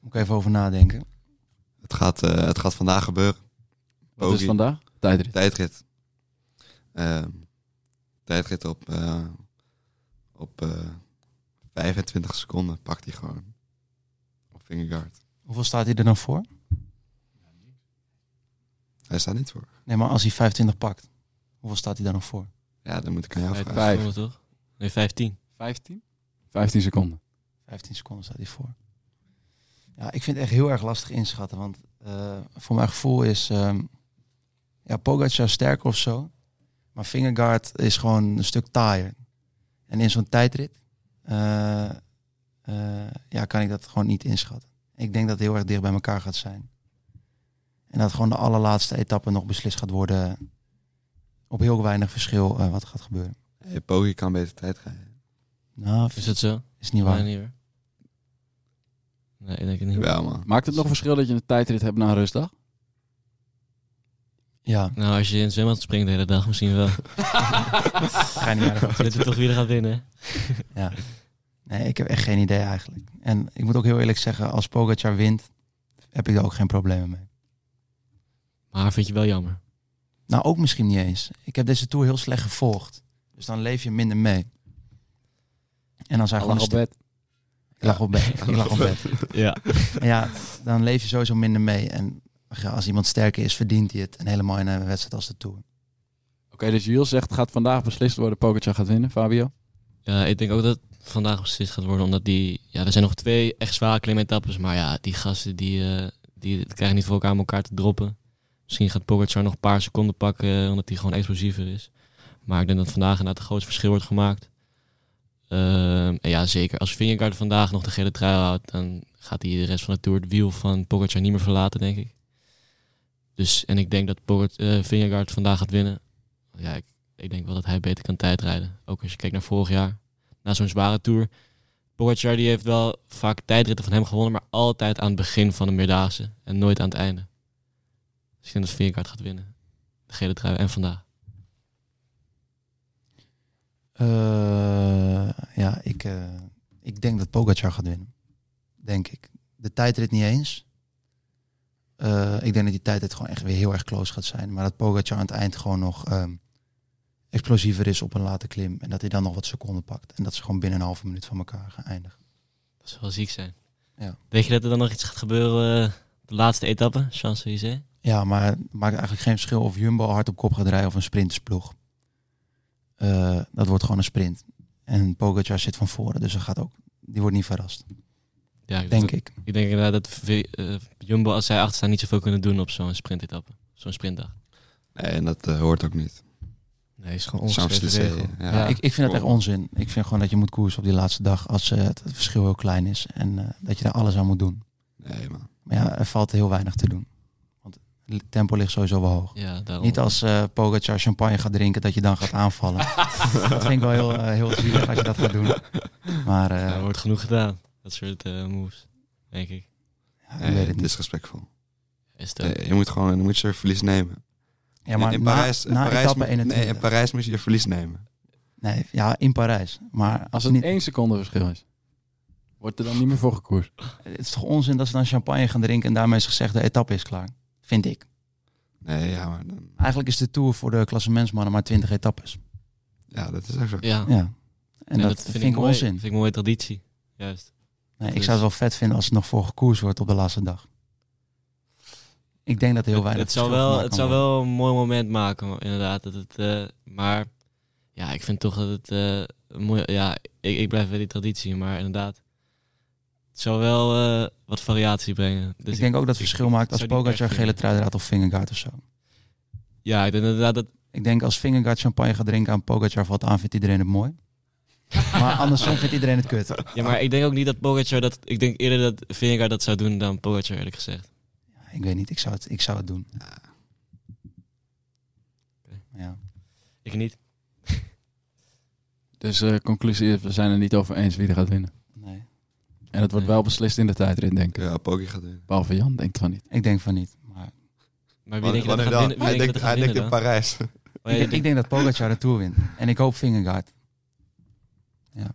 Speaker 5: Moet ik even over nadenken.
Speaker 4: Het, gaat, eh, het gaat vandaag gebeuren.
Speaker 1: Wat is vandaag? Tijdrit.
Speaker 4: Tijdrit. Ehm, tijdrit op, eh, op eh 25 seconden pakt hij gewoon. Op Vingegaard.
Speaker 5: Hoeveel staat hij er dan voor?
Speaker 4: Hij staat niet voor.
Speaker 5: Nee, maar als hij 25 pakt, hoeveel staat hij dan nog voor?
Speaker 4: Ja, dan moet ik aan jou
Speaker 3: Vijf,
Speaker 4: vragen.
Speaker 1: Vijf.
Speaker 3: toch? Nee, 15.
Speaker 1: 15? 15 seconden.
Speaker 5: 15 seconden staat hij voor. Ja, ik vind het echt heel erg lastig inschatten. Want eh, voor mijn gevoel is ehm ja, Pogacar sterker of zo. Maar Vingegaard is gewoon een stuk taaier. En in zo'n tijdrit eh, eh, ja, kan ik dat gewoon niet inschatten. Ik denk dat het heel erg dicht bij elkaar gaat zijn. En dat gewoon de allerlaatste etappe nog beslist gaat worden op heel weinig verschil eh, wat gaat gebeuren.
Speaker 4: Hey, Poggi kan beter tijd rijden.
Speaker 5: Nou,
Speaker 3: Is dat zo?
Speaker 5: is niet waar.
Speaker 3: Nee. Nee, ik denk het niet.
Speaker 4: Wel man.
Speaker 1: Maakt het nog een verschil dat je een tijdrit hebt na een rustdag?
Speaker 5: Ja,
Speaker 3: Nou, als je in het zwembad springt de hele dag misschien wel.
Speaker 5: ga je niet meer
Speaker 3: Weet je toch wie er gaat winnen?
Speaker 5: Ja. Nee, ik heb echt geen idee eigenlijk. En ik moet ook heel eerlijk zeggen, als Pogacar wint, heb ik daar ook geen problemen mee.
Speaker 3: Maar vind je wel jammer.
Speaker 5: Nou, ook misschien niet eens. Ik heb deze Tour heel slecht gevolgd. Dus dan leef je minder mee. En dan zijn gewoon...
Speaker 1: lag op bed.
Speaker 5: Ik lag op bed. Ik lag op bed.
Speaker 3: Ja.
Speaker 5: En ja, dan leef je sowieso minder mee. En ja, als iemand sterker is, verdient hij het. En helemaal in een wedstrijd als de Tour.
Speaker 1: Oké, dus Jules zegt gaat vandaag beslist worden. Pogacar gaat winnen. Fabio?
Speaker 3: Ja, ik denk ook dat het vandaag beslist gaat worden. Omdat die... Ja, er zijn nog twee echt zware klimetappes. Maar ja, die gasten die, eh, die krijgen niet voor elkaar om elkaar te droppen. Misschien gaat Pogacar nog een paar seconden pakken. eh, Omdat hij gewoon explosiever is. Maar ik denk dat vandaag inderdaad het grootste verschil wordt gemaakt. Ehm, en ja, zeker. Als Vingegaard vandaag nog de gele trui houdt, dan gaat hij de rest van de Tour het wiel van Pogacar niet meer verlaten, denk ik. Dus, en ik denk dat Pogacar, eh, Vingegaard vandaag gaat winnen. Ja, ik, ik denk wel dat hij beter kan tijdrijden. Ook als je kijkt naar vorig jaar. Na zo'n zware Tour. Pogacar die heeft wel vaak tijdritten van hem gewonnen, maar altijd aan het begin van de Meerdaagse. En nooit aan het einde. Ik denk dat Vingegaard gaat winnen. De gele trui en vandaag.
Speaker 5: Eh, ja, ik, eh, ik denk dat Pogacar gaat winnen. Denk ik. De tijdrit niet eens. Eh, ik denk dat die tijdrit gewoon echt weer heel erg close gaat zijn. Maar dat Pogacar aan het eind gewoon nog ehm, explosiever is op een late klim. En dat hij dan nog wat seconden pakt. En dat ze gewoon binnen een halve minuut van elkaar gaan eindigen.
Speaker 3: Dat zou wel ziek zijn.
Speaker 5: Ja.
Speaker 3: Weet je dat er dan nog iets gaat gebeuren de laatste etappe, Champs-Élysées?
Speaker 5: Ja, maar het maakt eigenlijk geen verschil of Jumbo hard op kop gaat rijden of een sprintersploeg. Eh, dat wordt gewoon een sprint. En Pogacar zit van voren, dus dat gaat ook, die wordt niet verrast.
Speaker 3: Ja, ik
Speaker 5: Denk
Speaker 3: dat-
Speaker 5: ik.
Speaker 3: Ik denk inderdaad dat eh, Jumbo, als zij achter staan, niet zoveel kunnen doen op zo'n sprintetappe. Zo'n sprintdag.
Speaker 4: Nee, en dat eh, hoort ook niet.
Speaker 3: Nee, is gewoon regel.
Speaker 4: ja.
Speaker 5: Ja, ik, ik vind het echt onzin. Ik vind gewoon dat je moet koersen op die laatste dag als het, het verschil heel klein is. En eh, dat je daar alles aan moet doen.
Speaker 4: Nee, man.
Speaker 5: Maar ja, er valt heel weinig te doen. Tempo ligt sowieso wel hoog.
Speaker 3: Ja, daarom.
Speaker 5: Niet als eh Pogacar champagne gaat drinken dat je dan gaat aanvallen. dat vind ik wel heel, eh, heel zielig als je dat gaat doen. Maar eh,
Speaker 3: Ja, er wordt genoeg gedaan. Dat soort eh, moves, denk ik.
Speaker 5: ja, ik weet het
Speaker 4: disrespectvol.
Speaker 3: Is.
Speaker 4: Nee, je moet gewoon je moet je verlies nemen.
Speaker 5: Ja, maar
Speaker 4: in Parijs,
Speaker 5: na,
Speaker 4: in Parijs,
Speaker 5: etappe
Speaker 4: moet-
Speaker 5: 21.
Speaker 4: nee, in Parijs moet je je verlies nemen.
Speaker 5: Nee, ja, in Parijs. Maar als
Speaker 1: Als
Speaker 5: het
Speaker 1: het
Speaker 5: niet,
Speaker 1: één seconde verschil is, wordt er dan niet meer voor gekoerst.
Speaker 5: het is toch onzin dat ze dan champagne gaan drinken en daarmee is gezegd de etappe is klaar. Vind ik.
Speaker 4: Nee, ja, maar dan...
Speaker 5: Eigenlijk is de Tour voor de klassementsmannen maar 20 etappes.
Speaker 4: Ja, dat is ook zo.
Speaker 3: Ja.
Speaker 5: Ja. En dat, vind, ik
Speaker 3: mooi.
Speaker 5: onzin.
Speaker 3: vind ik een mooie traditie. Juist.
Speaker 5: Nee,
Speaker 3: Dat
Speaker 5: ik
Speaker 3: is-
Speaker 5: zou het wel vet vinden als het nog voor gekoers wordt op de laatste dag. Ik denk dat heel
Speaker 3: Het,
Speaker 5: weinig
Speaker 3: het zou
Speaker 5: verschil
Speaker 3: wel, het zou
Speaker 5: worden.
Speaker 3: wel een mooi moment maken, inderdaad. Dat het, eh, maar ja, ik vind toch dat het eh, mooi, ja, ik, ik blijf bij die traditie, maar inderdaad. Het zou wel eh, wat variatie brengen. Dus
Speaker 5: ik denk ook dat het verschil maakt als Pogacar gele trui draagt of Vingegaard of zo.
Speaker 3: Ja, ik denk inderdaad dat...
Speaker 5: Ik denk als Vingegaard champagne gaat drinken aan Pogacar valt aan, vindt iedereen het mooi. maar andersom vindt iedereen het kut.
Speaker 3: Ja, maar ik denk ook niet dat Pogacar dat... Ik denk eerder dat Vingegaard dat zou doen dan Pogacar, eerlijk gezegd.
Speaker 5: Ik weet niet, ik zou het, ik zou het doen. Ja.
Speaker 3: Ik niet.
Speaker 1: Dus eh, conclusie is, we zijn er niet over eens wie er gaat winnen. En het wordt wel beslist in de tijdrit, denk ik.
Speaker 4: Ja, Poggi gaat winnen.
Speaker 1: Behalve Jan denkt van niet.
Speaker 5: Ik denk van niet. Maar
Speaker 3: Maar wie denk je dat gaat winnen?
Speaker 4: Hij denkt, hij denkt in? Parijs.
Speaker 3: Oh, ja,
Speaker 5: ik, denk, ik denk dat Pogacar de Tour wint. En ik hoop Vingegaard. Ja.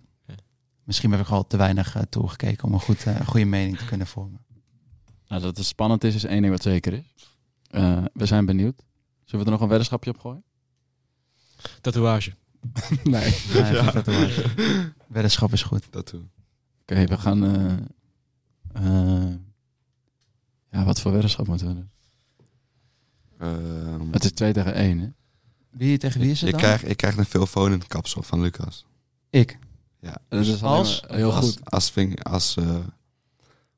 Speaker 5: Misschien heb ik al te weinig uh, Tour gekeken om een goed, uh, goede mening te kunnen vormen.
Speaker 1: Nou, dat het spannend is, is één ding wat zeker is. Uh, we zijn benieuwd. Zullen we er nog een weddenschapje op gooien?
Speaker 3: Tatoeage.
Speaker 1: nee.
Speaker 5: nee ja. tatoeage. Weddenschap is goed.
Speaker 4: Tattoo.
Speaker 1: Oké, okay, we gaan... Uh, ja, wat voor weddenschap moeten we doen?
Speaker 4: Um,
Speaker 1: het is 2 tegen 1, hè?
Speaker 5: Wie tegen wie is het
Speaker 4: ik
Speaker 5: dan?
Speaker 4: Krijg, ik krijg een veelvonend kapsel van Lucas.
Speaker 5: Ik?
Speaker 4: Ja.
Speaker 1: Dat is
Speaker 5: als?
Speaker 1: heel
Speaker 4: als,
Speaker 1: goed.
Speaker 4: Als, als, als uh,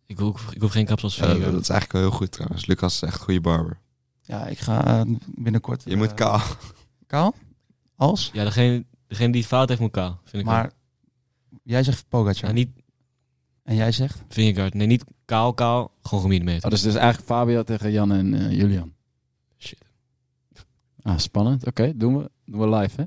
Speaker 3: ik, hoef, ik hoef geen kapsels
Speaker 4: ja, dat is eigenlijk wel heel goed trouwens. Lucas is echt een goede barber.
Speaker 5: Ja, ik ga uh, binnenkort...
Speaker 4: Je moet kaal.
Speaker 5: Kaal? Als?
Speaker 3: Ja, degene, degene die het fout heeft moet kaal, vind ik
Speaker 5: Maar
Speaker 3: wel.
Speaker 5: jij zegt Pogacar.
Speaker 3: Ja, niet
Speaker 5: en jij zegt?
Speaker 3: Vingegaard. Nee, niet kaal, kaal. Gewoon gemillimeter.
Speaker 1: Oh, dus het is eigenlijk Fabio tegen Jan en uh, Julian.
Speaker 3: Shit.
Speaker 1: Ah, spannend. Oké, okay, doen, we, doen we live, hè?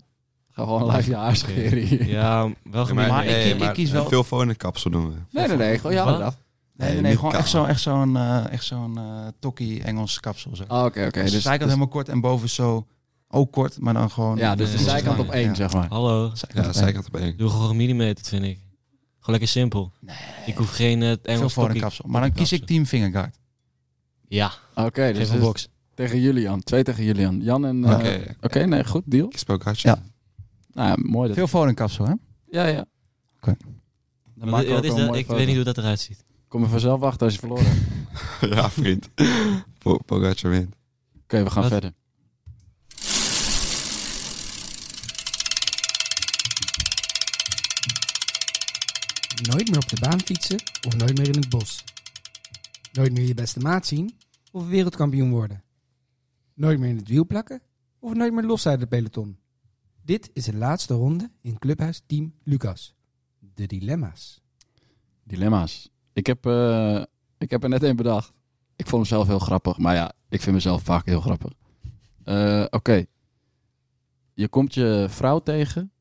Speaker 1: Gaan we gewoon live je haar scheren hier.
Speaker 3: Ja, wel
Speaker 4: nee, maar, nee,
Speaker 5: ik,
Speaker 4: maar
Speaker 5: ik kies wel...
Speaker 4: Een veelvonend kapsel doen we.
Speaker 1: Nee, nee, nee. Gewoon jou eraf.
Speaker 5: Nee, nee, nee, gewoon echt zo'n echt zo'n uh, echt zo'n uh, tokkie Engels kapsel. Zo.
Speaker 1: Oh, oké, oké. Okay,
Speaker 5: dus, dus zijkant dus... helemaal kort en boven zo ook kort, maar dan gewoon...
Speaker 1: Ja, dus de zijkant op één, ja. zeg maar.
Speaker 3: Hallo.
Speaker 4: Zijkant ja, zijkant op één.
Speaker 3: Doe gewoon millimeter, vind ik. Gewoon lekker simpel.
Speaker 5: Nee.
Speaker 3: Ik hoef geen uh, Engels
Speaker 5: voor een kapsel. Maar dan kies ik team Vingegaard.
Speaker 3: Ja.
Speaker 1: Oké, okay, dus, dus box. tegen Julian. Twee tegen Julian. Jan en... Oké,
Speaker 4: okay.
Speaker 1: uh, okay, nee, goed, deal.
Speaker 4: Ik
Speaker 5: Ja.
Speaker 1: Nou ja, mooi. Dat...
Speaker 5: Veel voor een kapsel, hè?
Speaker 1: Ja, ja.
Speaker 5: Oké.
Speaker 3: Ik foto. weet niet hoe dat eruit ziet.
Speaker 1: Kom er vanzelf achter als je verloren hebt.
Speaker 4: ja, vriend. Pogacar wint.
Speaker 1: Oké, okay, we gaan wat? verder.
Speaker 10: Nooit meer op de baan fietsen of nooit meer in het bos. Nooit meer je beste maat zien of wereldkampioen worden. Nooit meer in het wiel plakken of nooit meer los uit het peloton. Dit is de laatste ronde in Clubhuis Team Lucas. De dilemma's.
Speaker 1: Dilemma's. Ik heb, uh, ik heb er net één bedacht. Ik vond hem zelf heel grappig. Maar ja, ik vind mezelf vaak heel grappig. Uh, Oké. Je komt je vrouw tegen.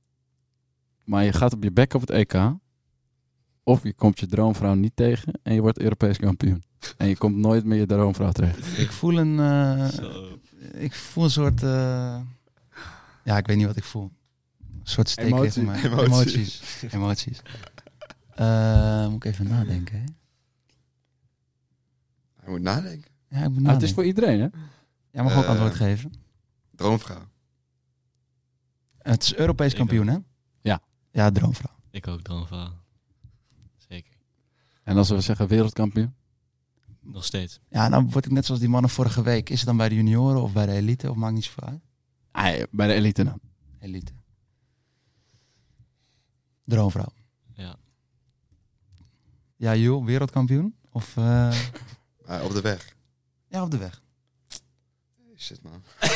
Speaker 1: Maar je gaat op je bek op het EK. Of je komt je droomvrouw niet tegen. En je wordt Europees kampioen. En je komt nooit meer je droomvrouw tegen.
Speaker 5: Ik voel een... Uh, ik voel een soort... Uh, ja, ik weet niet wat ik voel. Een soort steek
Speaker 1: Emotie.
Speaker 5: mij. Emoties. Emoties. Uh, moet ik even nadenken, hè?
Speaker 4: Hij moet nadenken.
Speaker 5: Ja, ik moet
Speaker 1: nadenken. Ah, het is voor iedereen, hè?
Speaker 5: Jij mag uh, ook antwoord geven.
Speaker 4: Droomvrouw.
Speaker 5: Het is Europees kampioen, hè?
Speaker 1: Ja.
Speaker 5: Ja, droomvrouw.
Speaker 3: Ik ook droomvrouw.
Speaker 1: En als we zeggen wereldkampioen?
Speaker 3: Nog steeds.
Speaker 5: Ja, dan word ik net zoals die mannen vorige week. Is het dan bij de junioren of bij de elite? Of maakt niet zoveel uit?
Speaker 1: Ah, bij de elite dan.
Speaker 5: Elite. Droomvrouw.
Speaker 3: Ja.
Speaker 5: Ja, joh, wereldkampioen? Of... Uh...
Speaker 4: Uh, op de weg.
Speaker 5: Ja, op de weg.
Speaker 4: Shit, man.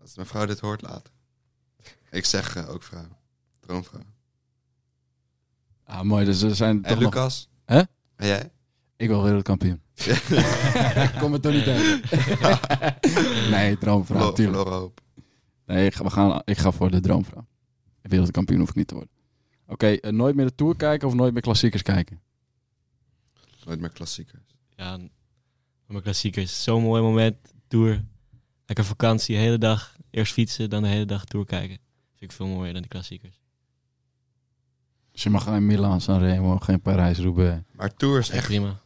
Speaker 4: Als mijn vrouw dit hoort, later. Ik zeg uh, ook vrouw. Droomvrouw.
Speaker 1: Ah, mooi. Dus er zijn
Speaker 4: en
Speaker 1: toch
Speaker 4: Lucas?
Speaker 1: Nog... Hè?
Speaker 4: En jij?
Speaker 1: Ik wil wereldkampioen. ik kom het toch niet tegen. nee, droomvrouw, natuurlijk.
Speaker 4: hoop.
Speaker 1: Nee, we gaan, ik ga voor de droomvrouw. Wereldkampioen hoef ik niet te worden. Oké, okay, uh, nooit meer de Tour kijken of nooit meer klassiekers kijken?
Speaker 4: Nooit meer klassiekers.
Speaker 3: Ja, mijn klassiekers. Zo'n mooi moment. Tour. Lekker vakantie, de hele dag. Eerst fietsen, dan de hele dag Tour kijken. Vind ik veel mooier dan die klassiekers.
Speaker 1: Dus je mag geen Milan, Sanremo, geen Parijs-Roubaix.
Speaker 4: Maar Tour is echt...
Speaker 3: prima.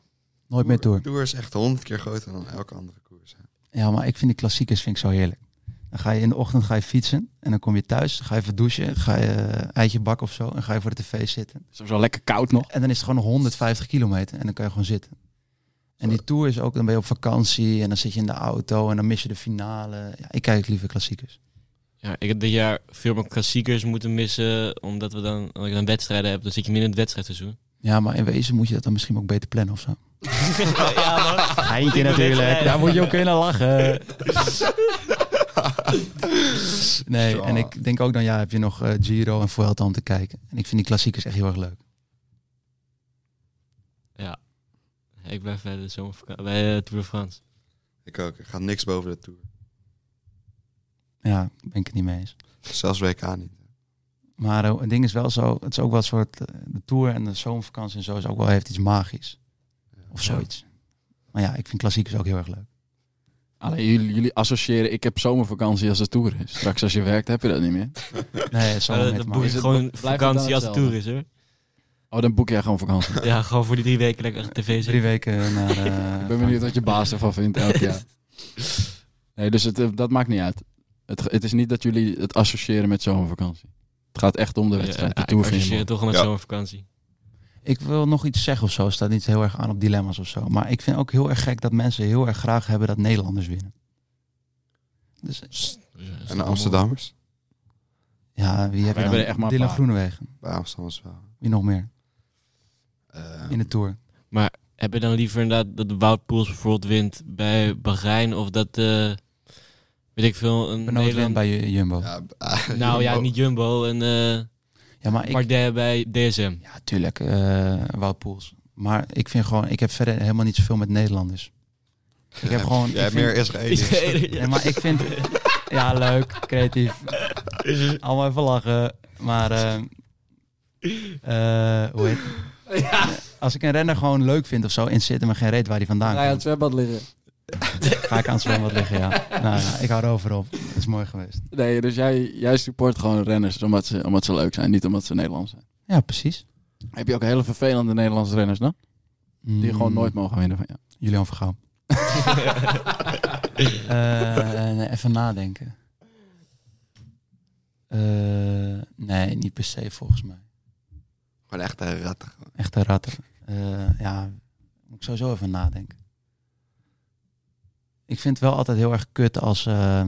Speaker 5: Nooit meer Tour.
Speaker 4: Tour is echt honderd keer groter dan elke andere koers.
Speaker 5: Hè? Ja, maar ik vind die klassiekers vind ik zo heerlijk. Dan ga je in de ochtend ga je fietsen. En dan kom je thuis, ga je even douchen. Ga je eh, eitje bakken of zo. En ga je voor de tv zitten.
Speaker 1: Sowieso lekker koud nog.
Speaker 5: En dan is het gewoon nog 150 kilometer. En dan kan je gewoon zitten. En die tour is ook, dan ben je op vakantie. En dan zit je in de auto. En dan mis je de finale. Ja, ik kijk liever klassiekers.
Speaker 3: Ja, ik heb dit jaar veel meer klassiekers moeten missen. Omdat we dan, als ik dan wedstrijden heb, dan zit je minder in het wedstrijdseizoen.
Speaker 5: Ja, maar in wezen moet je dat dan misschien ook beter plannen of zo.
Speaker 3: ja, man.
Speaker 5: Geintje natuurlijk. Daar moet je ook kunnen lachen. Nee,
Speaker 4: Zo.
Speaker 5: en ik denk ook dan, ja, heb je nog eh, Giro en Vuelta om te kijken. En ik vind die klassiekers echt heel erg leuk.
Speaker 3: Ja. Ik blijf bij de zomervakantie, bij de Tour de France.
Speaker 4: Ik ook. Ik ga niks boven de Tour.
Speaker 5: Ja, ben ik het niet mee eens.
Speaker 4: Zelfs WK niet.
Speaker 5: Maar eh, het ding is wel zo, het is ook wel een soort, eh, de Tour en de zomervakantie en zo is ook wel, heeft iets magisch. Of zoiets. Maar ja, ik vind klassiekers ook heel erg leuk.
Speaker 1: Alleen jullie, jullie associëren, ik heb zomervakantie als het tour is. Straks als je werkt heb je dat niet meer.
Speaker 5: Nee,
Speaker 3: boek
Speaker 1: is
Speaker 3: ik
Speaker 1: het-
Speaker 3: gewoon vakantie als het
Speaker 1: hetzelfde?
Speaker 3: Tour is, hoor.
Speaker 1: Oh, dan boek jij gewoon vakantie.
Speaker 3: Ja, gewoon voor die drie weken lekker achter tv
Speaker 5: Drie
Speaker 3: zitten.
Speaker 5: weken naar... eh,
Speaker 1: Ik ben benieuwd wat je baas ervan vindt elk jaar. Nee, dus het, eh, dat maakt niet uit. Het, het is niet dat jullie het associëren met zomervakantie. Het gaat echt om de
Speaker 3: Ja,
Speaker 1: wedstrijd.
Speaker 3: ja,
Speaker 1: de tour
Speaker 3: ik associeer toch met
Speaker 4: Ja.
Speaker 3: zomervakantie.
Speaker 5: Ik wil nog iets zeggen of zo. Het staat niet heel erg aan op dilemma's of zo. Maar ik vind ook heel erg gek dat mensen heel erg graag hebben dat Nederlanders winnen. Dus
Speaker 4: En de Amsterdammers?
Speaker 5: ja, wie heb je
Speaker 1: hebben
Speaker 5: dan?
Speaker 1: er echt maar
Speaker 5: Dylan. Groenewegen.
Speaker 4: Bij Amsterdammers wel.
Speaker 5: Wie nog meer?
Speaker 4: Eh,
Speaker 5: In de Tour.
Speaker 3: Maar heb je dan liever inderdaad dat de Wout Poels bijvoorbeeld wint bij Bahrein of dat, eh, weet ik veel, een
Speaker 5: Benoot
Speaker 3: Nederland...
Speaker 5: bij Ju- Jumbo.
Speaker 4: ja,
Speaker 3: Nou ja, niet Jumbo, een eh
Speaker 5: Ja, maar ik...
Speaker 3: Bardet bij DSM.
Speaker 5: Ja, tuurlijk. eh Wout Poels. Maar ik vind gewoon... Ik heb verder helemaal niet zoveel met Nederlanders. Ik heb gewoon...
Speaker 4: Jij
Speaker 5: ik
Speaker 4: hebt
Speaker 5: vind-
Speaker 4: meer Israëli's.
Speaker 5: Nee, maar ik vind... Ja, leuk. Creatief. Allemaal even lachen. Maar... eh, eh, hoe heet het? Als ik een renner gewoon leuk vind of zo, interesseert me geen reet waar hij vandaan komt.
Speaker 1: het zwembad liggen?
Speaker 5: Ga ik aan het zwembad liggen, ja. Nou ja, ik hou erover op. Dat is mooi geweest.
Speaker 1: Nee, dus jij, jij support gewoon renners omdat ze, omdat ze leuk zijn, niet omdat ze Nederlands zijn.
Speaker 5: Ja, precies.
Speaker 1: Heb je ook hele vervelende Nederlandse renners dan? Die gewoon
Speaker 5: Mm,
Speaker 1: nooit mogen winnen van jou.
Speaker 5: Julian Vergouw. Eh, nee, even nadenken. Eh, nee, niet per se volgens mij.
Speaker 4: Gewoon echt een rat. gewoon.
Speaker 5: Echte ratten. Eh, ja, moet ik sowieso even nadenken. Ik vind het wel altijd heel erg kut als... eh, eh,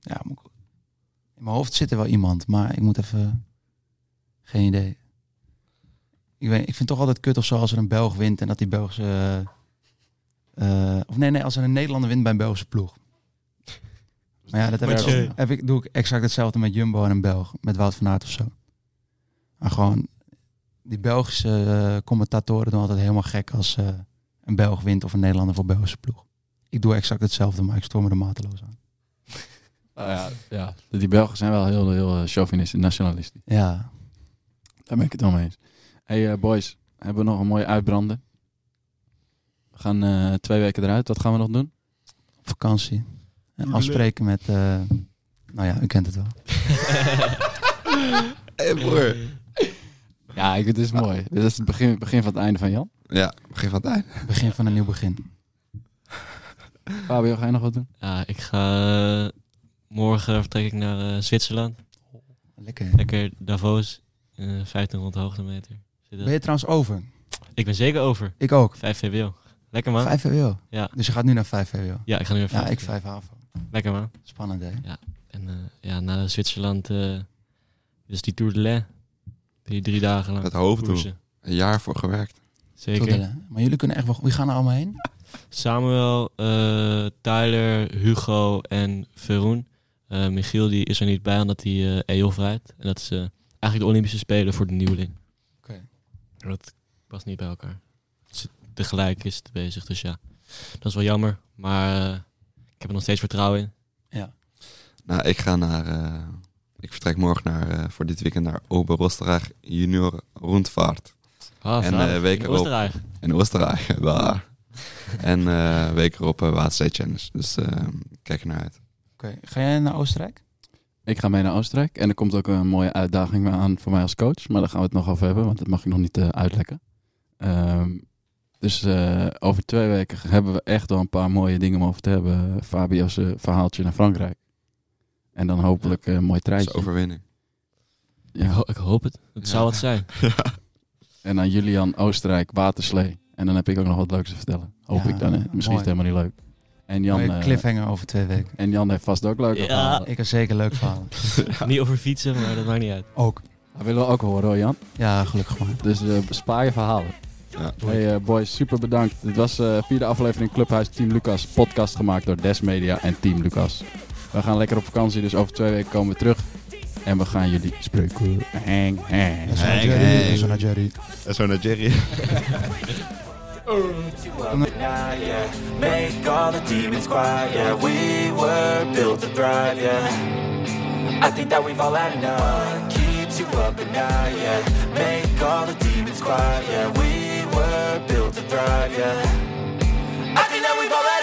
Speaker 5: ja, in mijn hoofd zit er wel iemand, maar ik moet even... Geen idee. Ik, weet, ik vind het toch altijd kut of zo als er een Belg wint en dat die Belgische... eh, of nee, nee, als er een Nederlander wint bij een Belgische ploeg. Maar ja, dat heb ik, ook- heb ik, doe ik exact hetzelfde met Jumbo en een Belg. Met Wout van Aert of zo. Maar gewoon, die Belgische commentatoren doen altijd helemaal gek als een Belg wint of een Nederlander voor Belgische ploeg. Ik doe exact hetzelfde, maar ik stoor me er mateloos aan.
Speaker 1: Oh ja, ja. Die Belgen zijn wel heel, heel eh, chauvinistisch, nationalistisch.
Speaker 5: Ja,
Speaker 1: Daar ben ik het wel mee eens. Hey eh, boys, hebben we nog een mooie uitbrander? We gaan eh, twee weken eruit. Wat gaan we nog doen?
Speaker 5: op vakantie. En afspreken met, eh, nou ja, u kent het wel.
Speaker 4: Hé broer.
Speaker 1: Ja, ik, het is mooi. Dit is het begin, begin van het einde van Jan.
Speaker 4: Ja, begin van het einde.
Speaker 5: Begin van een nieuw begin.
Speaker 1: Fabio, ga je nog wat doen?
Speaker 3: Ja, ik ga... eh, morgen vertrek ik naar eh, Zwitserland.
Speaker 5: Lekker.
Speaker 3: Lekker Davos. eh 1500 hoogtemeter.
Speaker 5: Ben je trouwens over?
Speaker 3: Ik ben zeker over.
Speaker 5: Ik ook.
Speaker 3: 5 VWO. Lekker man.
Speaker 5: 5 VWO.
Speaker 3: Ja.
Speaker 5: Dus je gaat nu naar 5 VWO.
Speaker 3: Ja, ik ga nu even.
Speaker 5: Ja, ik 5 HAVO.
Speaker 3: Lekker man.
Speaker 5: Spannend, hè?
Speaker 3: En eh, ja, na Zwitserland, eh dus die Tour de Lens. Die drie dagen lang.
Speaker 4: Het hoofddoel.
Speaker 3: koersen.
Speaker 4: Een jaar voor gewerkt.
Speaker 3: Zeker.
Speaker 5: Maar jullie kunnen echt wel... Wie gaan er allemaal heen?
Speaker 3: Samuel, eh, Tyler, Hugo en Veroen. Eh, Michiel die is er niet bij omdat hij eh EOF rijdt. En dat is eh, eigenlijk de Olympische Spelen voor de nieuweling.
Speaker 5: Oké.
Speaker 3: Dat past niet bij elkaar. Ze- Tegelijk is het bezig, dus ja. Dat is wel jammer, maar eh, ik heb er nog steeds vertrouwen in.
Speaker 4: Nou, ik ga naar... eh, ik vertrek morgen naar, eh, voor dit weekend naar Ober-Osterreich Junior Rundvaart.
Speaker 3: Ah,
Speaker 4: En, eh, week erop-
Speaker 3: Oostenrijk.
Speaker 4: In Oostenrijk, daar. en eh week erop uh, Challenge. Dus eh, kijk er naar uit.
Speaker 5: Oké. Ga jij naar Oostenrijk?
Speaker 1: Ik ga mee naar Oostenrijk. En er komt ook een mooie uitdaging aan voor mij als coach. Maar daar gaan we het nog over hebben, want dat mag ik nog niet uitlekken. Ehm, Dus eh, over twee weken hebben we echt wel een paar mooie dingen om over te hebben. Fabio's verhaaltje naar Frankrijk. En dan hopelijk een mooi treintje.
Speaker 4: overwinning.
Speaker 3: Ik, ho- ik hoop het. Het zou wat zijn.
Speaker 1: En dan Julian Oostenrijk, Waterslee. En dan heb ik ook nog wat leuks te vertellen. Hoop
Speaker 5: Ja,
Speaker 1: ik dan. hè. Misschien is het helemaal niet leuk. En Jan,
Speaker 5: Mooie
Speaker 1: eh,
Speaker 5: cliffhanger over twee weken.
Speaker 1: en Jan heeft vast ook leuke
Speaker 3: Ja.
Speaker 1: verhalen.
Speaker 5: Ik heb zeker leuk verhaal.
Speaker 3: Niet over fietsen, maar dat maakt niet uit.
Speaker 5: Ook.
Speaker 1: Dat willen we ook horen hoor Jan.
Speaker 5: Ja, gelukkig maar.
Speaker 1: Dus eh spaar je verhalen.
Speaker 4: Ja.
Speaker 1: Hey eh, boys, super bedankt. Dit was de vierde aflevering Clubhuis Team Lucas. Podcast gemaakt door Des Media en Team Lucas. We gaan lekker op vakantie, dus over twee weken komen we terug. En we gaan jullie spreken. Hang, hang.
Speaker 5: Zo naar Jerry. Zo naar Jerry.
Speaker 4: Zo naar Jerry.
Speaker 2: Now. Make all the demons quiet, yeah. We were built to thrive, yeah. I think that we've all had enough. Keeps you up at night, yeah. Make all the demons quiet, yeah. We were built to thrive, yeah. I think that we've all had enough.